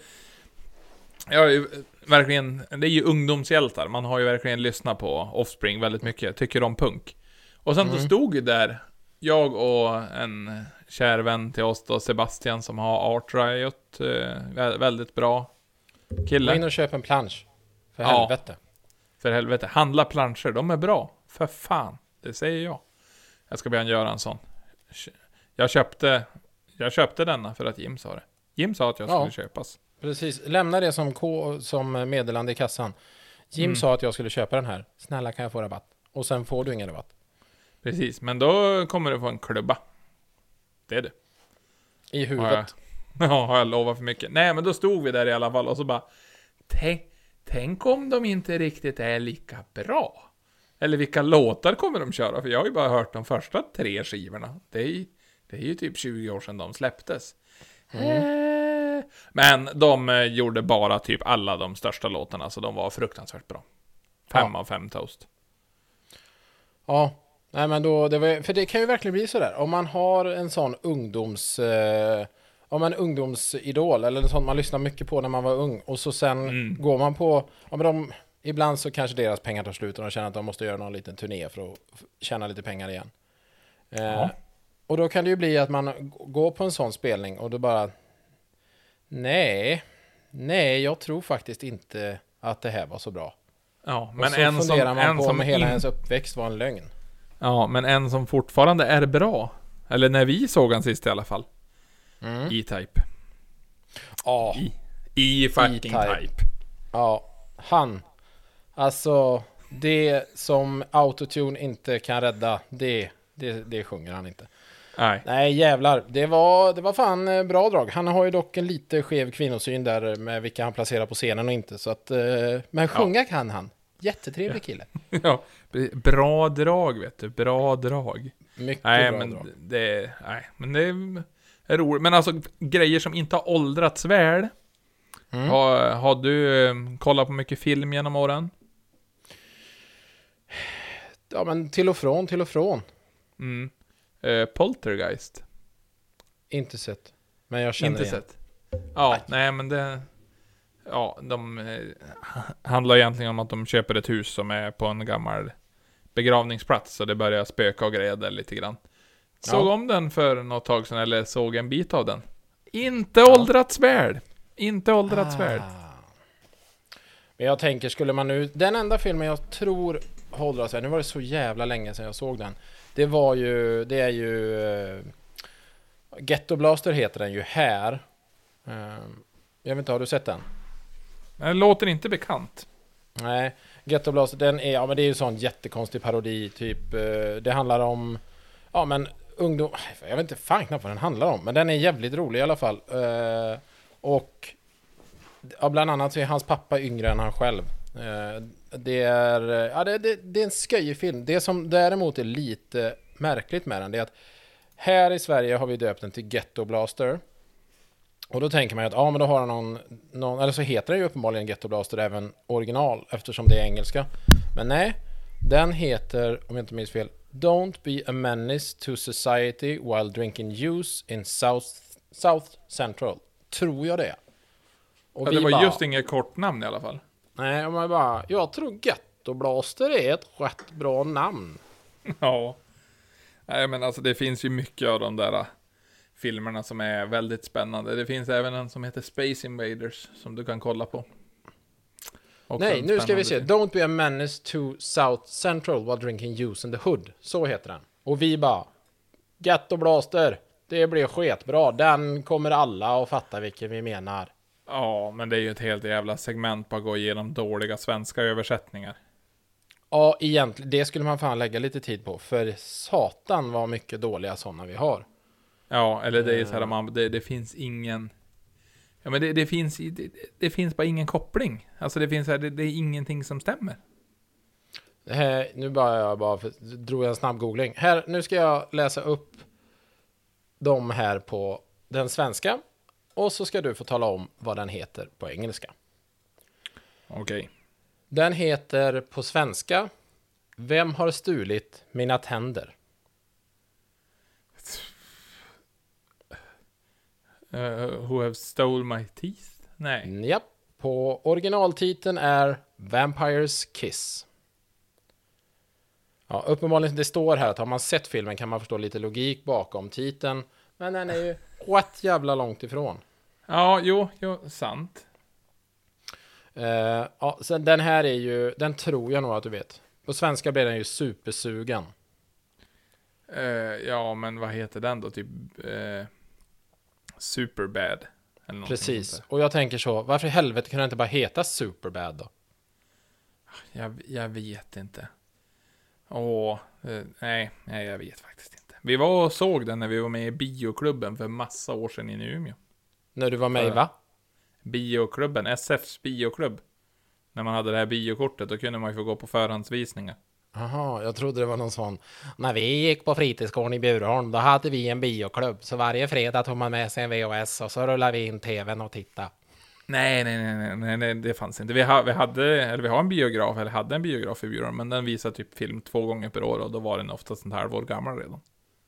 jag har ju verkligen, det är ju ungdomshjältar. Man har ju verkligen lyssnat på Offspring väldigt mycket. Tycker om punk. Och sen Mm. stod ju där, jag och en kär vän till oss då, Sebastian, som har Art Riot. Eh, vä- väldigt bra Gå kille. in och köp en plansch. För Ja. helvete. För helvete, handla planscher, de är bra. För fan, det säger jag. Jag ska be han göra en sån. Jag köpte, jag köpte denna för att Jim sa det. Jim sa att jag Ja. skulle köpas. Precis, lämna det som, K, som meddelande i kassan. Jim Mm. sa att jag skulle köpa den här. Snälla kan jag få rabatt? Och sen får du ingen rabatt. Precis, men då kommer du få en klubba. Det är det. I Har jag, huvudet. ja, har jag lovat för mycket. Nej, men då stod vi där i alla fall och så bara... Tänk, tänk om de inte riktigt är lika bra. Eller vilka låtar kommer de köra? För jag har ju bara hört de första tre skivorna. Det är, det är ju typ 20 år sedan de släpptes. Eh, Men de eh, gjorde bara typ alla de största låtarna, så de var fruktansvärt bra. Fem av fem toast. Ja, nej men då, det var, för det kan ju verkligen bli sådär. Om man har en sån ungdoms... Eh, om en ungdomsidol, eller sånt man lyssnar mycket på när man var ung, och så sen Mm. går man på... Ja, men de, ibland så kanske deras pengar tar slut och de känner att de måste göra någon liten turné för att tjäna lite pengar igen. Eh, Ja. Och då kan det ju bli att man går på en sån spelning och då bara... Nej, nej, jag tror faktiskt inte att det här var så bra. Ja, och men så en som, funderar man en på som om hela in- hennes uppväxt var en lögn. Ja, men en som fortfarande är bra. Eller när vi såg han sist i alla fall. Mm. E-Type. Ja. I, I fucking E-Type. type. Ja, han. Alltså, det som autotune inte kan rädda, det, det, det sjunger han inte. Nej. Nej, jävlar. Det var, det var fan eh, bra drag. Han har ju dock en lite skev kvinnosyn där med vilka han placerar på scenen och inte. Så att, eh, men sjunga kan han. Jättetrevlig kille. ja, bra drag vet du. Bra drag. Mycket Nej, bra men drag. det, nej, men det är roligt. Men alltså, grejer som inte har åldrats väl. Mm. Har, har du eh, kollat på mycket film genom åren? Ja, men till och från, till och från. Mm. Eh, Poltergeist? Inte sett. Men jag känner Inte igen. sett. Ja, nej men det... Ja, de eh, handlar egentligen om att de köper ett hus som är på en gammal begravningsplats och det börjar spöka och grejer där lite grann. Såg Ja. om den för något tag sedan, eller såg en bit av den. Inte åldrats väl. Inte åldrats väl. Ah. Men jag tänker, skulle man nu... Den enda filmen jag tror håller sig, nu var det så jävla länge sedan jag såg den. Det var ju, det är ju... Uh, Ghetto Blaster heter den ju här. Eh, jag vet inte, har du sett den? Den låter inte bekant. Nej, Ghetto Blaster, den är, ja men det är ju sån jättekonstig parodi, typ. eh, det handlar om, ja men ungdom, jag vet inte fan knappt vad den handlar om, men den är jävligt rolig i alla fall. Eh, och ja, bland annat så är hans pappa yngre än han själv. Det är, eh, ja det, det, det är en sköjig film. Det som däremot är lite märkligt med den, det är att här i Sverige har vi döpt den till Ghetto Blaster. Och då tänker man ju att, ja men då har han någon, någon, eller så heter den ju uppenbarligen Ghetto Blaster även original eftersom det är engelska. Men nej, den heter, om jag inte minns fel, Don't be a menace to society while drinking juice in South, South Central. Tror jag det. Och Ja, det var bara, just inget kortnamn i alla fall. Nej, man bara, jag tror Ghetto Blaster är ett rätt bra namn. Ja. Nej men alltså det finns ju mycket av de där äh, filmerna som är väldigt spännande. Det finns även en som heter Space Invaders som du kan kolla på. Också Nej, nu ska vi se. spännande Don't be a menace to South Central while drinking juice in the hood. Så heter den. Och vi bara, Ghetto Blaster, det blir sketbra. Den kommer alla att fatta vilken vi menar. Ja, men det är ju ett helt jävla segment på att gå igenom dåliga svenska översättningar. Ja, egentligen, det skulle man fan lägga lite tid på. För satan vad mycket dåliga sådana vi har. Ja, eller det är så här, Eh. man, det, det finns ingen... Ja, men det, det finns det, det finns bara ingen koppling. Alltså det finns här, det, det är ingenting som stämmer. Här, nu bara jag bara för, drog jag en snabb googling. Här, nu ska jag läsa upp de här på den svenska. Och så ska du få tala om vad den heter på engelska. Okej. Den heter på svenska Vem har stulit mina tänder? Uh, who have stole my teeth? Nej. Japp. På originaltiteln är Vampires Kiss. Ja, uppenbarligen, det står här att har man sett filmen kan man förstå lite logik bakom titeln. Men den är ju rätt jävla långt ifrån. Ja, jo, jo, sant. Eh, ja, sen den här är ju, den tror jag nog att du vet. På svenska blir den ju supersugen. Eh, ja, men vad heter den då? Typ... Uh, Superbad. Precis. Och jag tänker så, varför i helvete kan den inte bara heta Superbad då? där. Jag, jag vet inte. Åh, nej, nej, jag vet faktiskt inte. Vi var och såg den när vi var med i bioklubben för massa år sedan i Umeå. När du var med i va? Bioklubben, SFs bioklubb. När man hade det här biokortet, då kunde man ju få gå på förhandsvisningar. Jaha, jag trodde det var någon sån. När vi gick på fritidsgården i Bjurholm, då hade vi en bioklubb. Så varje fredag tog man med sig en VHS och så rullade vi in tvn och tittade. Nej, nej, nej, nej, nej, det fanns inte. Vi, ha, vi hade, eller vi har en biograf, eller hade en biograf i Bjurholm, men den visar typ film två gånger per år och då var den oftast ett halvår gammal redan.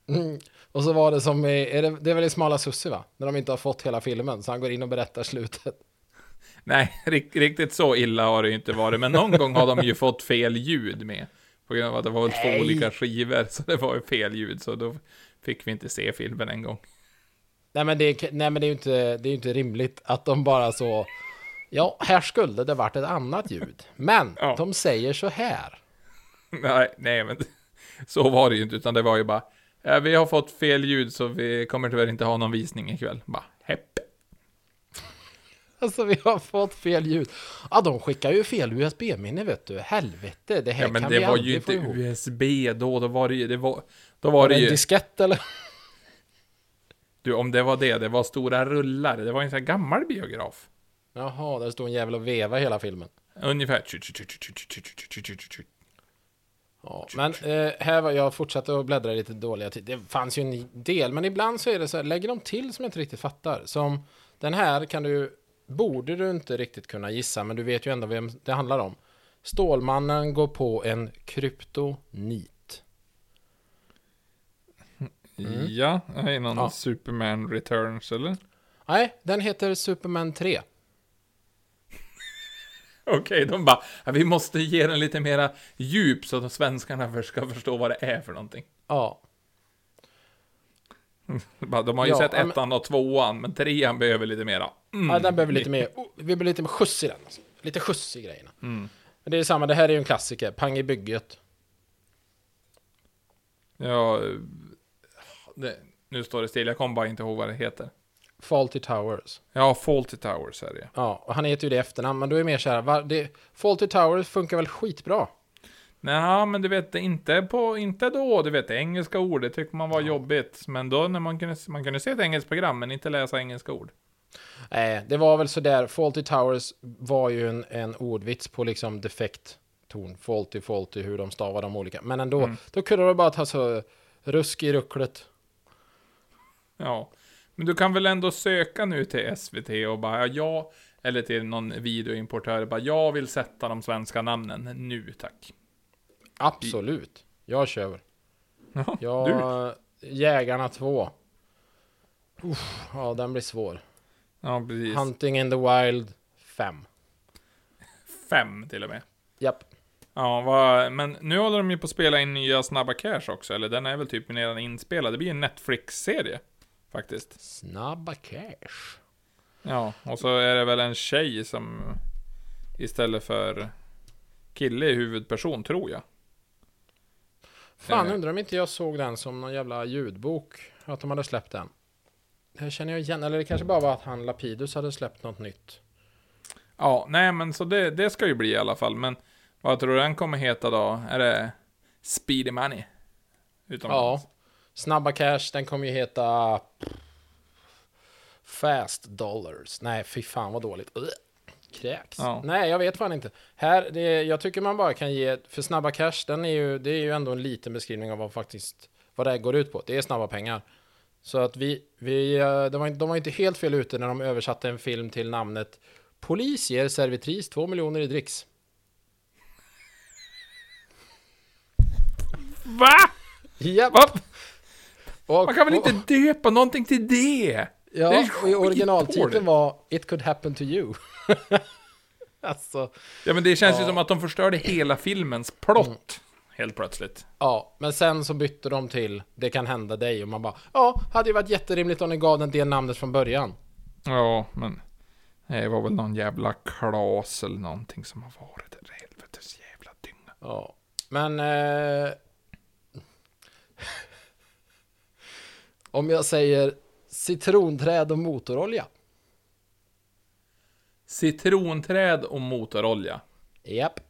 Mm. Och så var det som är det, det är väl i Smala Sussi va? När de inte har fått hela filmen, så han går in och berättar slutet. Nej, rik- riktigt så illa har det ju inte varit, men någon gång har de ju fått fel ljud med. På grund av att det var Nej. två olika skivor, så det var ju fel ljud, så då fick vi inte se filmen en gång. Nej men det, är- nej, men det är ju inte, det är ju inte rimligt att de bara så... Ja, här skulle det varit ett annat ljud. Men Ja. de säger så här. Nej, nej, men så var det ju inte, utan det var ju bara, ja, vi har fått fel ljud så vi kommer tyvärr inte ha någon visning ikväll. Bara, hepp. Alltså vi har fått fel ljud. Ja, de skickar ju fel USB-minne vet du. Helvete, det här Ja, men kan det vi var ju inte ihop. USB då, då var det ju, det var, då var Var det det en ju, diskett eller? du, om det var det, det var stora rullar, det var en sån här gammal biograf. Jaha, där står en jävel och veva hela filmen. Ungefär. Ja, men eh, här var jag fortsatte att bläddra i lite dåliga tid. Det fanns ju en del, men ibland så är det så här, lägger de till som jag inte riktigt fattar. Som den här kan du, borde du inte riktigt kunna gissa, men du vet ju ändå vem det handlar om. Stålmannen går på en kryptonit. Mm. Ja, är någon Ja. Superman Returns eller? Nej, den heter Superman 3. Okej, de bara, vi måste ge den lite mera djup så att svenskarna ska förstå vad det är för någonting. Ja, De har ju Ja, sett men- ettan och tvåan, men trean behöver lite mera. Mm. ja den behöver lite mer, vi behöver lite mer skjuts i den. Alltså. Lite skjuts i grejerna. Mm. Men det är samma, det här är ju en klassiker. Pang i bygget. Ja, eh, det, nu står det still, jag kommer bara inte ihåg vad det heter. Fawlty Towers. Ja, Fawlty Towers är det. Ja, och han heter ju det i efternamn, men då är det mer så här, va, det, Fawlty Towers funkar väl skitbra? Nej, men du vet, inte på, inte då, du vet, engelska ord, det tycker man var jobbigt. Men då när man kunde, man kunde se ett engelskt program, men inte läsa engelska ord. Nej, det var väl så där, Fawlty Towers var ju en, en ordvits på liksom defekt ton, faulty, faulty, hur de stavar de olika. Men ändå, Mm. då kunde de bara ta så rusk i rucklet. Ja. Men du kan väl ändå söka nu till SVT och bara, ja, eller till någon videoimportör, bara, jag vill sätta de svenska namnen nu, tack. Absolut, jag kör. Ja, Ja, du. Jägarna 2. Uff, ja, den blir svår. Ja, precis. Hunting in the Wild 5. Fem till och med. Japp. Ja, vad, men nu håller de ju på att spela in nya Snabba Cash också, eller den är väl typ redan inspelad. Det blir en Netflix-serie, faktiskt. Snabba cash. Ja, och så är det väl en tjej som istället för kille är huvudperson, tror jag. Fan, Eh. undrar om inte jag såg den som någon jävla ljudbok. Att de hade släppt den. Det här känner jag igen. Eller det kanske bara var att han Lapidus hade släppt något nytt. Ja, nej men så det, det ska ju bli i alla fall, men vad tror du den kommer heta då? Är det Speedy Money? Utomlands? Ja. Snabba cash, den kommer ju heta... Fast dollars. Nej, fy fan vad dåligt. Kräks. Ja. Nej, jag vet fan inte. Här, det, jag tycker man bara kan ge... För snabba cash, den är ju, det är ju ändå en liten beskrivning av vad faktiskt... Vad det här går ut på. Det är snabba pengar. Så att vi... vi eh, de, var, de var inte helt fel ute när de översatte en film till namnet Polis ger servitris 2 miljoner i dricks. Va? Japp. Va? Och, Man kan väl och- inte döpa någonting till det? Det Ja, och i originaltiteln var It could happen to you. alltså, Ja men det känns ju Ja. som att de förstörde hela filmens plott. Helt plötsligt. ja, men sen så bytte de till Det kan hända dig och man bara Ja, hade ju varit jätterimligt om ni gav den det namnet från början. Ja, men... Det var väl någon jävla klas eller någonting som har varit helvetes jävla dynga. Ja, men eh, Om jag säger Citronträd och motorolja. Citronträd och motorolja. Japp.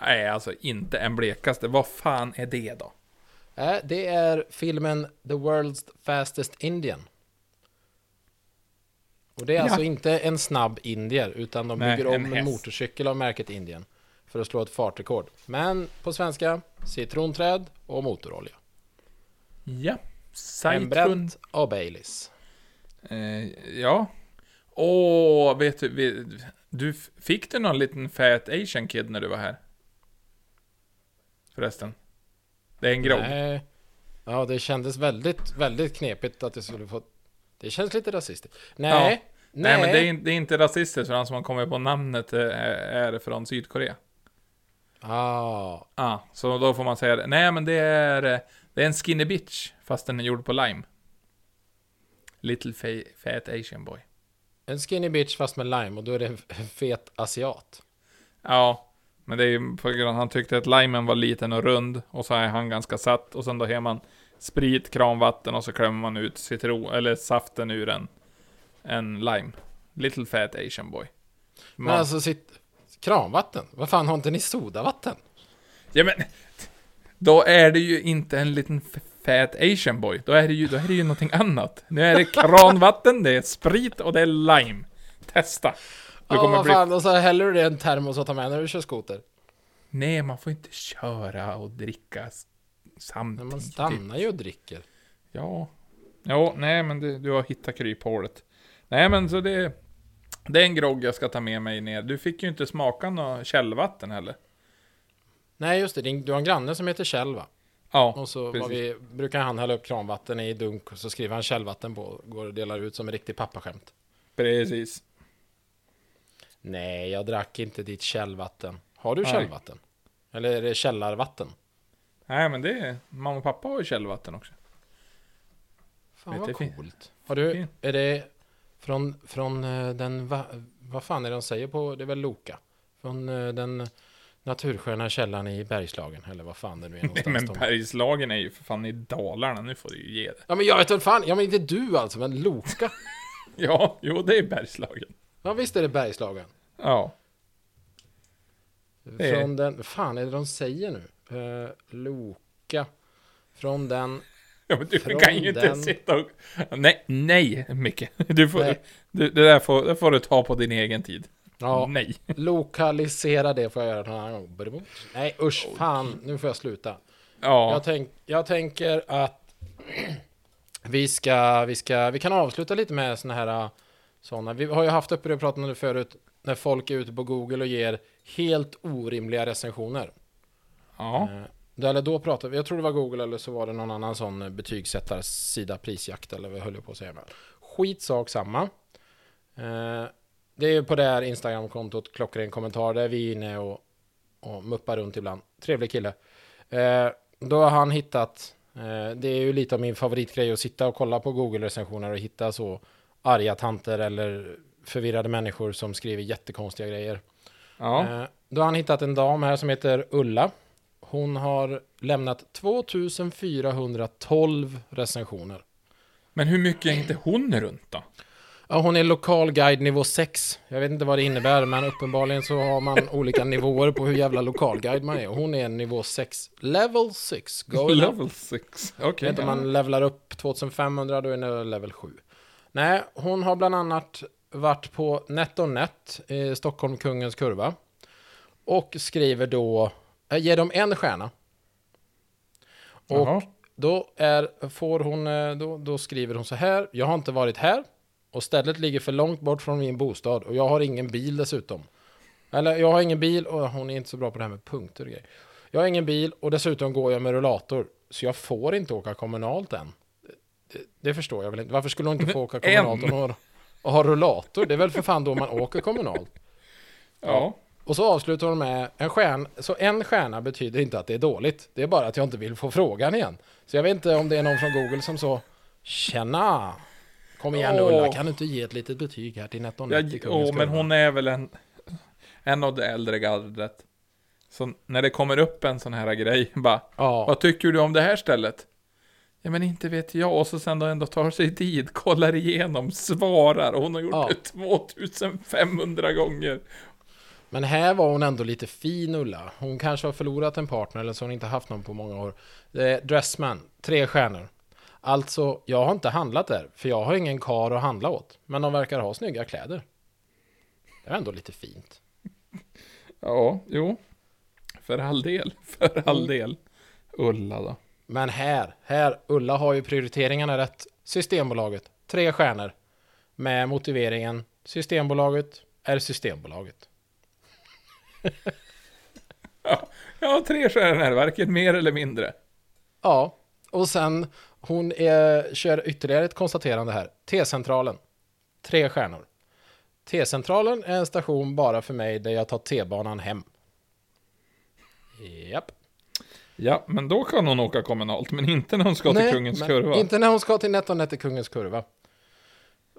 Nej, alltså inte en blekaste. Vad fan är det då? Eh, det är filmen The World's Fastest Indian. Och det är Ja. alltså inte en snabb indier, utan de Nej, bygger om en en, motorcykel av märket Indien. För att slå ett fartrekord. Men på svenska, citronträd och motorolja. Ja. Hembränt av Baileys. Eh, ja. Åh, vet du, vet, du, fick du någon liten fat asian kid när du var här? Förresten. Det är en grogg. Nej. Ja, det kändes väldigt, väldigt knepigt att det skulle få... Det känns lite rasistiskt. Nej. Ja. Nej, Nej, men det är, det är inte rasistiskt för han som har kommit på namnet eh, är, är från Sydkorea. Ah, Ah, så då får man säga det. Nej, men det är, eh, det är en skinny bitch, fast den är gjord på lime. Little fa- fat asian boy. en skinny bitch fast med lime och då är det en fet asiat. Ja, men det är ju på grund av att han tyckte att limen var liten och rund, och så är han ganska satt, och sen då har man sprit, kranvatten och så klämmer man ut citron, eller saften ur en, en lime. Little fat asian boy. Men Man, alltså sitt... Kranvatten? Vad fan har inte ni sodavatten? Ja men, då är det ju inte en liten fat asian boy, då är det ju, då är det ju någonting annat. Nu är det kranvatten, det är sprit och det är lime. Testa. Du Ja, kommer vad bli... fan, och så häller du det i en termos och tar med när du kör skoter. Nej, man får inte köra och dricka s- Men samtidigt. man stannar ju och dricker. Ja. Jo, nej men det, du har hittat kryphålet. Nej men så det... Det är en grogg jag ska ta med mig ner. Du fick ju inte smaka något källvatten heller. Nej, just det. din- Du har en granne som heter Kjell, va? Ja, Och så precis. vi, brukar han hälla upp kranvatten i dunk och så skriver han källvatten på. Går och delar ut som en riktig pappaskämt. precis. Nej, jag drack inte ditt källvatten. Har du Nej. källvatten? Eller är det källarvatten? Nej men det är... Mamma och pappa har ju källvatten också. Fan Vet vad coolt. Har du, är det från, från eh, den, va, vad fan är det de säger på, det är väl Loka? Från eh, den natursköna källan i Bergslagen, eller vad fan det nu är Nej någonstans. men de- Bergslagen är ju för fan i Dalarna, nu får du ju ge det. Ja men jag vet inte fan, ja men inte du alltså, men Loka. Ja, jo det är Bergslagen. Ja visst är det Bergslagen. Ja. Det är- Från den, vad fan är det de säger nu? Eh, Loka. Från den, Ja, men du Från kan ju inte den- sitta och... Nej, nej Micke. Du får, Nej. Du, det där får, det får du ta på din egen tid. Ja, Nej. lokalisera det får jag göra någon annan gång. Nej usch, fan, nu får jag sluta. Ja, Jag, tänk, jag tänker att vi ska, vi ska, vi kan avsluta lite med såna här sådana. Vi har ju haft uppe det och pratat om det förut, när folk är ute på Google och ger helt orimliga recensioner. ja. Eh, Eller då pratade vi, jag tror det var Google eller så var det någon annan sån eh, betygsättarsida, prisjakt eller vad höll jag på att säga. Skitsak samma. Eh, Det är ju på det här Instagram-kontot klockren kommentar där vi är inne och, och muppar runt ibland. Trevlig kille. Eh, Då har han hittat, eh, det är ju lite av min favoritgrej att sitta och kolla på Google-recensioner och hitta så arga tanter eller förvirrade människor som skriver jättekonstiga grejer. ja. Eh, Då har han hittat en dam här som heter Ulla. Hon har lämnat 2412 recensioner. Men hur mycket är inte hon runt då? Ja, hon är lokalguide nivå 6. Jag vet inte vad det innebär, men uppenbarligen så har man olika nivåer på hur jävla lokalguide man är. Hon är nivå 6. Level 6. Going up. Level 6. Jag Okej. vet inte om man levlar upp 2500, då är det level 7. Nej, hon har bland annat varit på NetOnNet i Stockholm, Kungens Kurva. Och skriver då, äh, ger dem en stjärna. Och Jaha. då, är, får hon, eh, då, då skriver hon så här, jag har inte varit här och stället ligger för långt bort från min bostad och jag har ingen bil dessutom. Eller jag har ingen bil och hon är inte så bra på det här med punkter och grejer. Jag har ingen bil och dessutom går jag med rullator så jag får inte åka kommunalt än. Det, det förstår jag väl inte. Varför skulle hon inte få åka kommunalt och, ha- och ha rullator? Det är väl för fan då man åker kommunalt. Ja. Och så avslutar hon med en stjärna. Så en stjärna betyder inte att det är dåligt. Det är bara att jag inte vill få frågan igen. Så jag vet inte om det är någon från Google som så Tjena! Kom igen Åh. Ulla, kan du inte ge ett litet betyg här till Ja, NetOnNet i åh, men hon är väl en, en av det äldre gardet. Så när det kommer upp en sån här grej, bara, Ja, vad tycker du om det här stället? Ja men inte vet jag, och så sen då ändå tar sig tid, kollar igenom, svarar, och hon har gjort Ja. det 2500 gånger. men här var hon ändå lite fin Ulla. Hon kanske har förlorat en partner eller så har hon inte haft någon på många år. Är Dressman, tre stjärnor. Alltså, jag har inte handlat där, för jag har ingen kar att handla åt. Men de verkar ha snygga kläder. Det är ändå lite fint. Ja, jo. För all del, för all del. Ulla då. Men här, här, Ulla har ju prioriteringarna rätt. Systembolaget, tre stjärnor. Med motiveringen Systembolaget är Systembolaget. Ja, tre stjärnor, varken mer eller mindre. Ja, och sen hon är, kör ytterligare ett konstaterande här. T-centralen, tre stjärnor. T-centralen är en station bara för mig där jag tar T-banan hem. Japp. Ja, men då kan hon åka kommunalt, men inte när hon ska till Kungens Kurva. Inte när hon ska till NetOnNet i Kungens Kurva.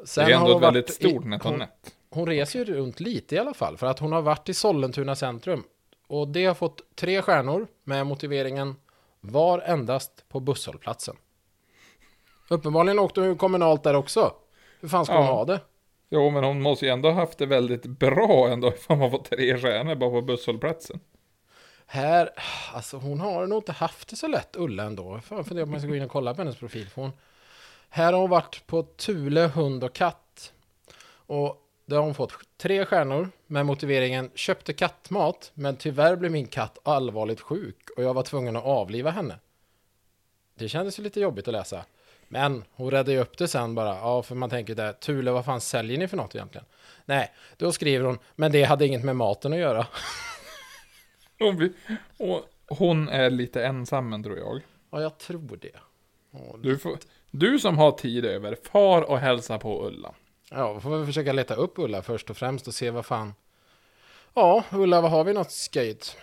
Sen det är ändå hon ett väldigt stort NetOnNet. Hon reser ju runt lite i alla fall, för att hon har varit i Sollentuna centrum. Och det har fått tre stjärnor med motiveringen var endast på busshållplatsen. Uppenbarligen åkte hon kommunalt där också. Hur fan ska Ja. hon ha det? Jo, men hon måste ju ändå ha haft det väldigt bra ändå, ifall man får tre stjärnor bara på busshållplatsen. Här, alltså hon har nog inte haft det så lätt, Ulla ändå. Jag får fundera på om jag ska gå in och kolla på hennes profil. För hon, här har hon varit på Thule hund och katt. Och Då har hon fått tre stjärnor med motiveringen köpte kattmat, men tyvärr blev min katt allvarligt sjuk och jag var tvungen att avliva henne. Det kändes ju lite jobbigt att läsa. Men hon räddade ju upp det sen bara. Ja, för man tänker där, Thule, vad fan säljer ni för något egentligen? Nej, då skriver hon, men det hade inget med maten att göra. Hon, och hon är lite ensam tror jag. Ja, jag tror det. Du, får, du som har tid över, far och hälsa på Ulla. Ja, får vi försöka leta upp Ulla först och främst och se vad fan. Ja, Ulla, vad har vi något skojigt?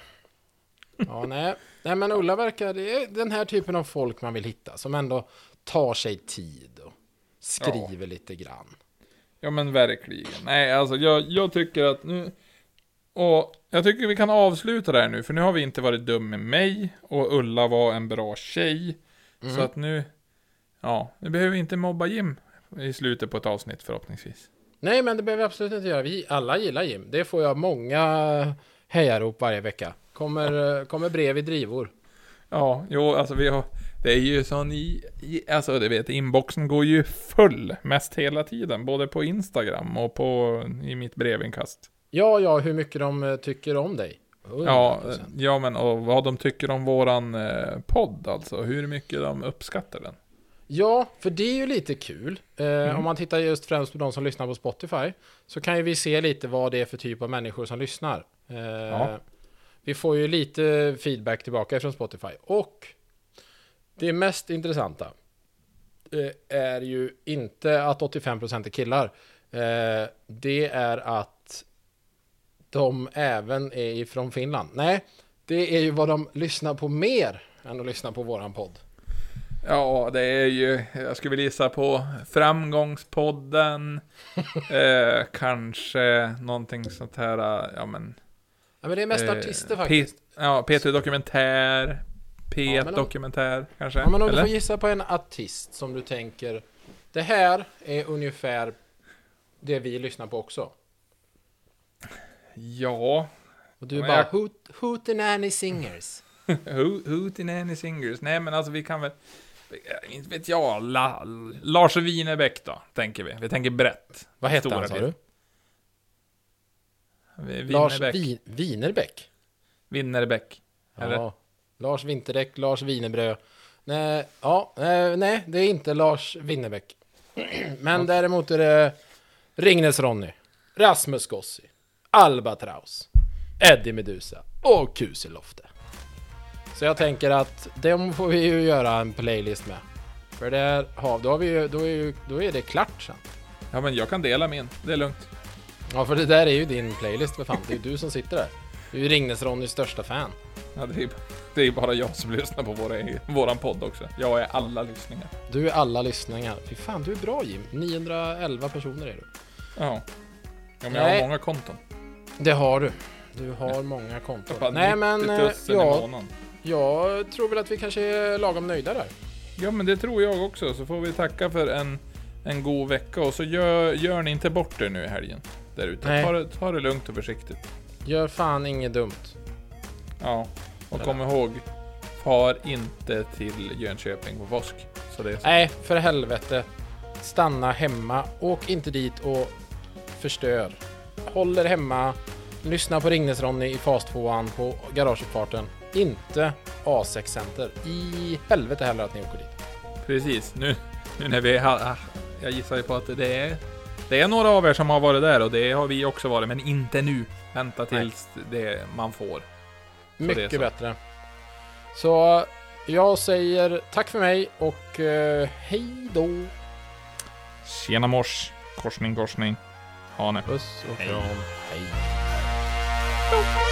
Ja, nej. nej, men Ulla verkar, det är den här typen av folk man vill hitta, som ändå tar sig tid och skriver lite grann. Ja men verkligen. Nej, alltså jag, jag tycker att nu... Och jag tycker vi kan avsluta det här nu, för nu har vi inte varit dum med mig, och Ulla var en bra tjej. Mm. Så att nu... Ja, nu behöver vi inte mobba Jim i slutet på ett avsnitt förhoppningsvis. Nej, men det behöver vi absolut inte göra. Vi alla gillar Jim. Det får jag många hejarop varje vecka. Kommer, kommer brev i drivor. Ja, jo, alltså vi har... Det är ju sån. Alltså du vet, inboxen går ju full mest hela tiden. Både på Instagram och på... I mitt brevinkast. Ja, ja, hur mycket de eh, tycker om dig. Ja, 100%. ja, men och vad de tycker om våran eh, podd alltså. Hur mycket de uppskattar den. Ja, för det är ju lite kul. Eh, Mm. Om man tittar just främst på de som lyssnar på Spotify så kan ju vi se lite vad det är för typ av människor som lyssnar. Eh, Ja. Vi får ju lite feedback tillbaka från Spotify och det mest intressanta eh, är ju inte att 85% är killar. Eh, det är att de även är ifrån Finland. Nej, det är ju vad de lyssnar på mer än att lyssna på våran podd. Ja, det är ju, jag skulle vilja gissa på Framgångspodden. eh, kanske någonting sånt här, ja men. Ja, men det är mest eh, artister faktiskt. P, ja, P3 Dokumentär. Ja, P1 men om- Dokumentär kanske. Ja, men om du Eller? får gissa på en artist som du tänker, det här är ungefär det vi lyssnar på också. Ja. Och du Ja, bara, jag- Hoot, Hootenanny Singers. Hootenanny Singers. Nej men alltså vi kan väl. Inte vet jag. La, Lars Winnerbäck då, tänker vi. Vi tänker brett. Vad hette Stora han sa du? Lars Winnerbäck. Winerbäck? Winnerbäck. Eller? Ja. Lars Vinterdäck, Lars Wienerbröd. Nej, ja, eh, nej, det är inte Lars Winnerbäck. Men däremot är det Ringnes Ronny, Rasmus Gossi, Albatraus, Eddie Medusa och Kuselofte. Så jag tänker att dem får vi ju göra en playlist med. För där har, då, har vi ju, då, är ju, då är det klart sen. Ja men jag kan dela min. Det är lugnt. Ja, för det där är ju din playlist för fan. Det är ju du som sitter där. Du är ju Ringnes Ronnys största fan. Ja, det, är, det är bara jag som lyssnar på våra, våran podd också. Jag är alla lyssningar. Du är alla lyssningar. Fy fan, du är bra Jim. 911 personer är du. Ja. Ja men jag Nej. har många konton. Det har du. Du har många Jag konton. bara Nej 90 men, eh, 000 i ja, jag tror väl att vi kanske är lagom nöjda där. Ja men det tror jag också. Så får vi tacka för en, en god vecka. Och så gör, gör ni inte bort er nu i helgen. Där ute. Nej. Ta det, ta det lugnt och försiktigt. Gör fan inget dumt. Ja. Och kom ihåg. Far inte till Jönköping på påsk. Så det är så. Nej, för helvete. Stanna hemma. Åk inte dit och förstör. Håll er hemma. Lyssna på Ringnes-Ronny i fas 2 på garageuppfarten. Inte A6 Center. I helvete heller att ni åker dit. Precis. Nu, nu när vi har... ah, Jag gissar ju på att det är... Det är några av er som har varit där och det har vi också varit, men inte nu. Vänta tills det man får. Så Mycket så. bättre. Så jag säger tack för mig och eh, hej då. Tjena mors. Korsning, korsning. Ha. Puss och kram. Hej. Hej.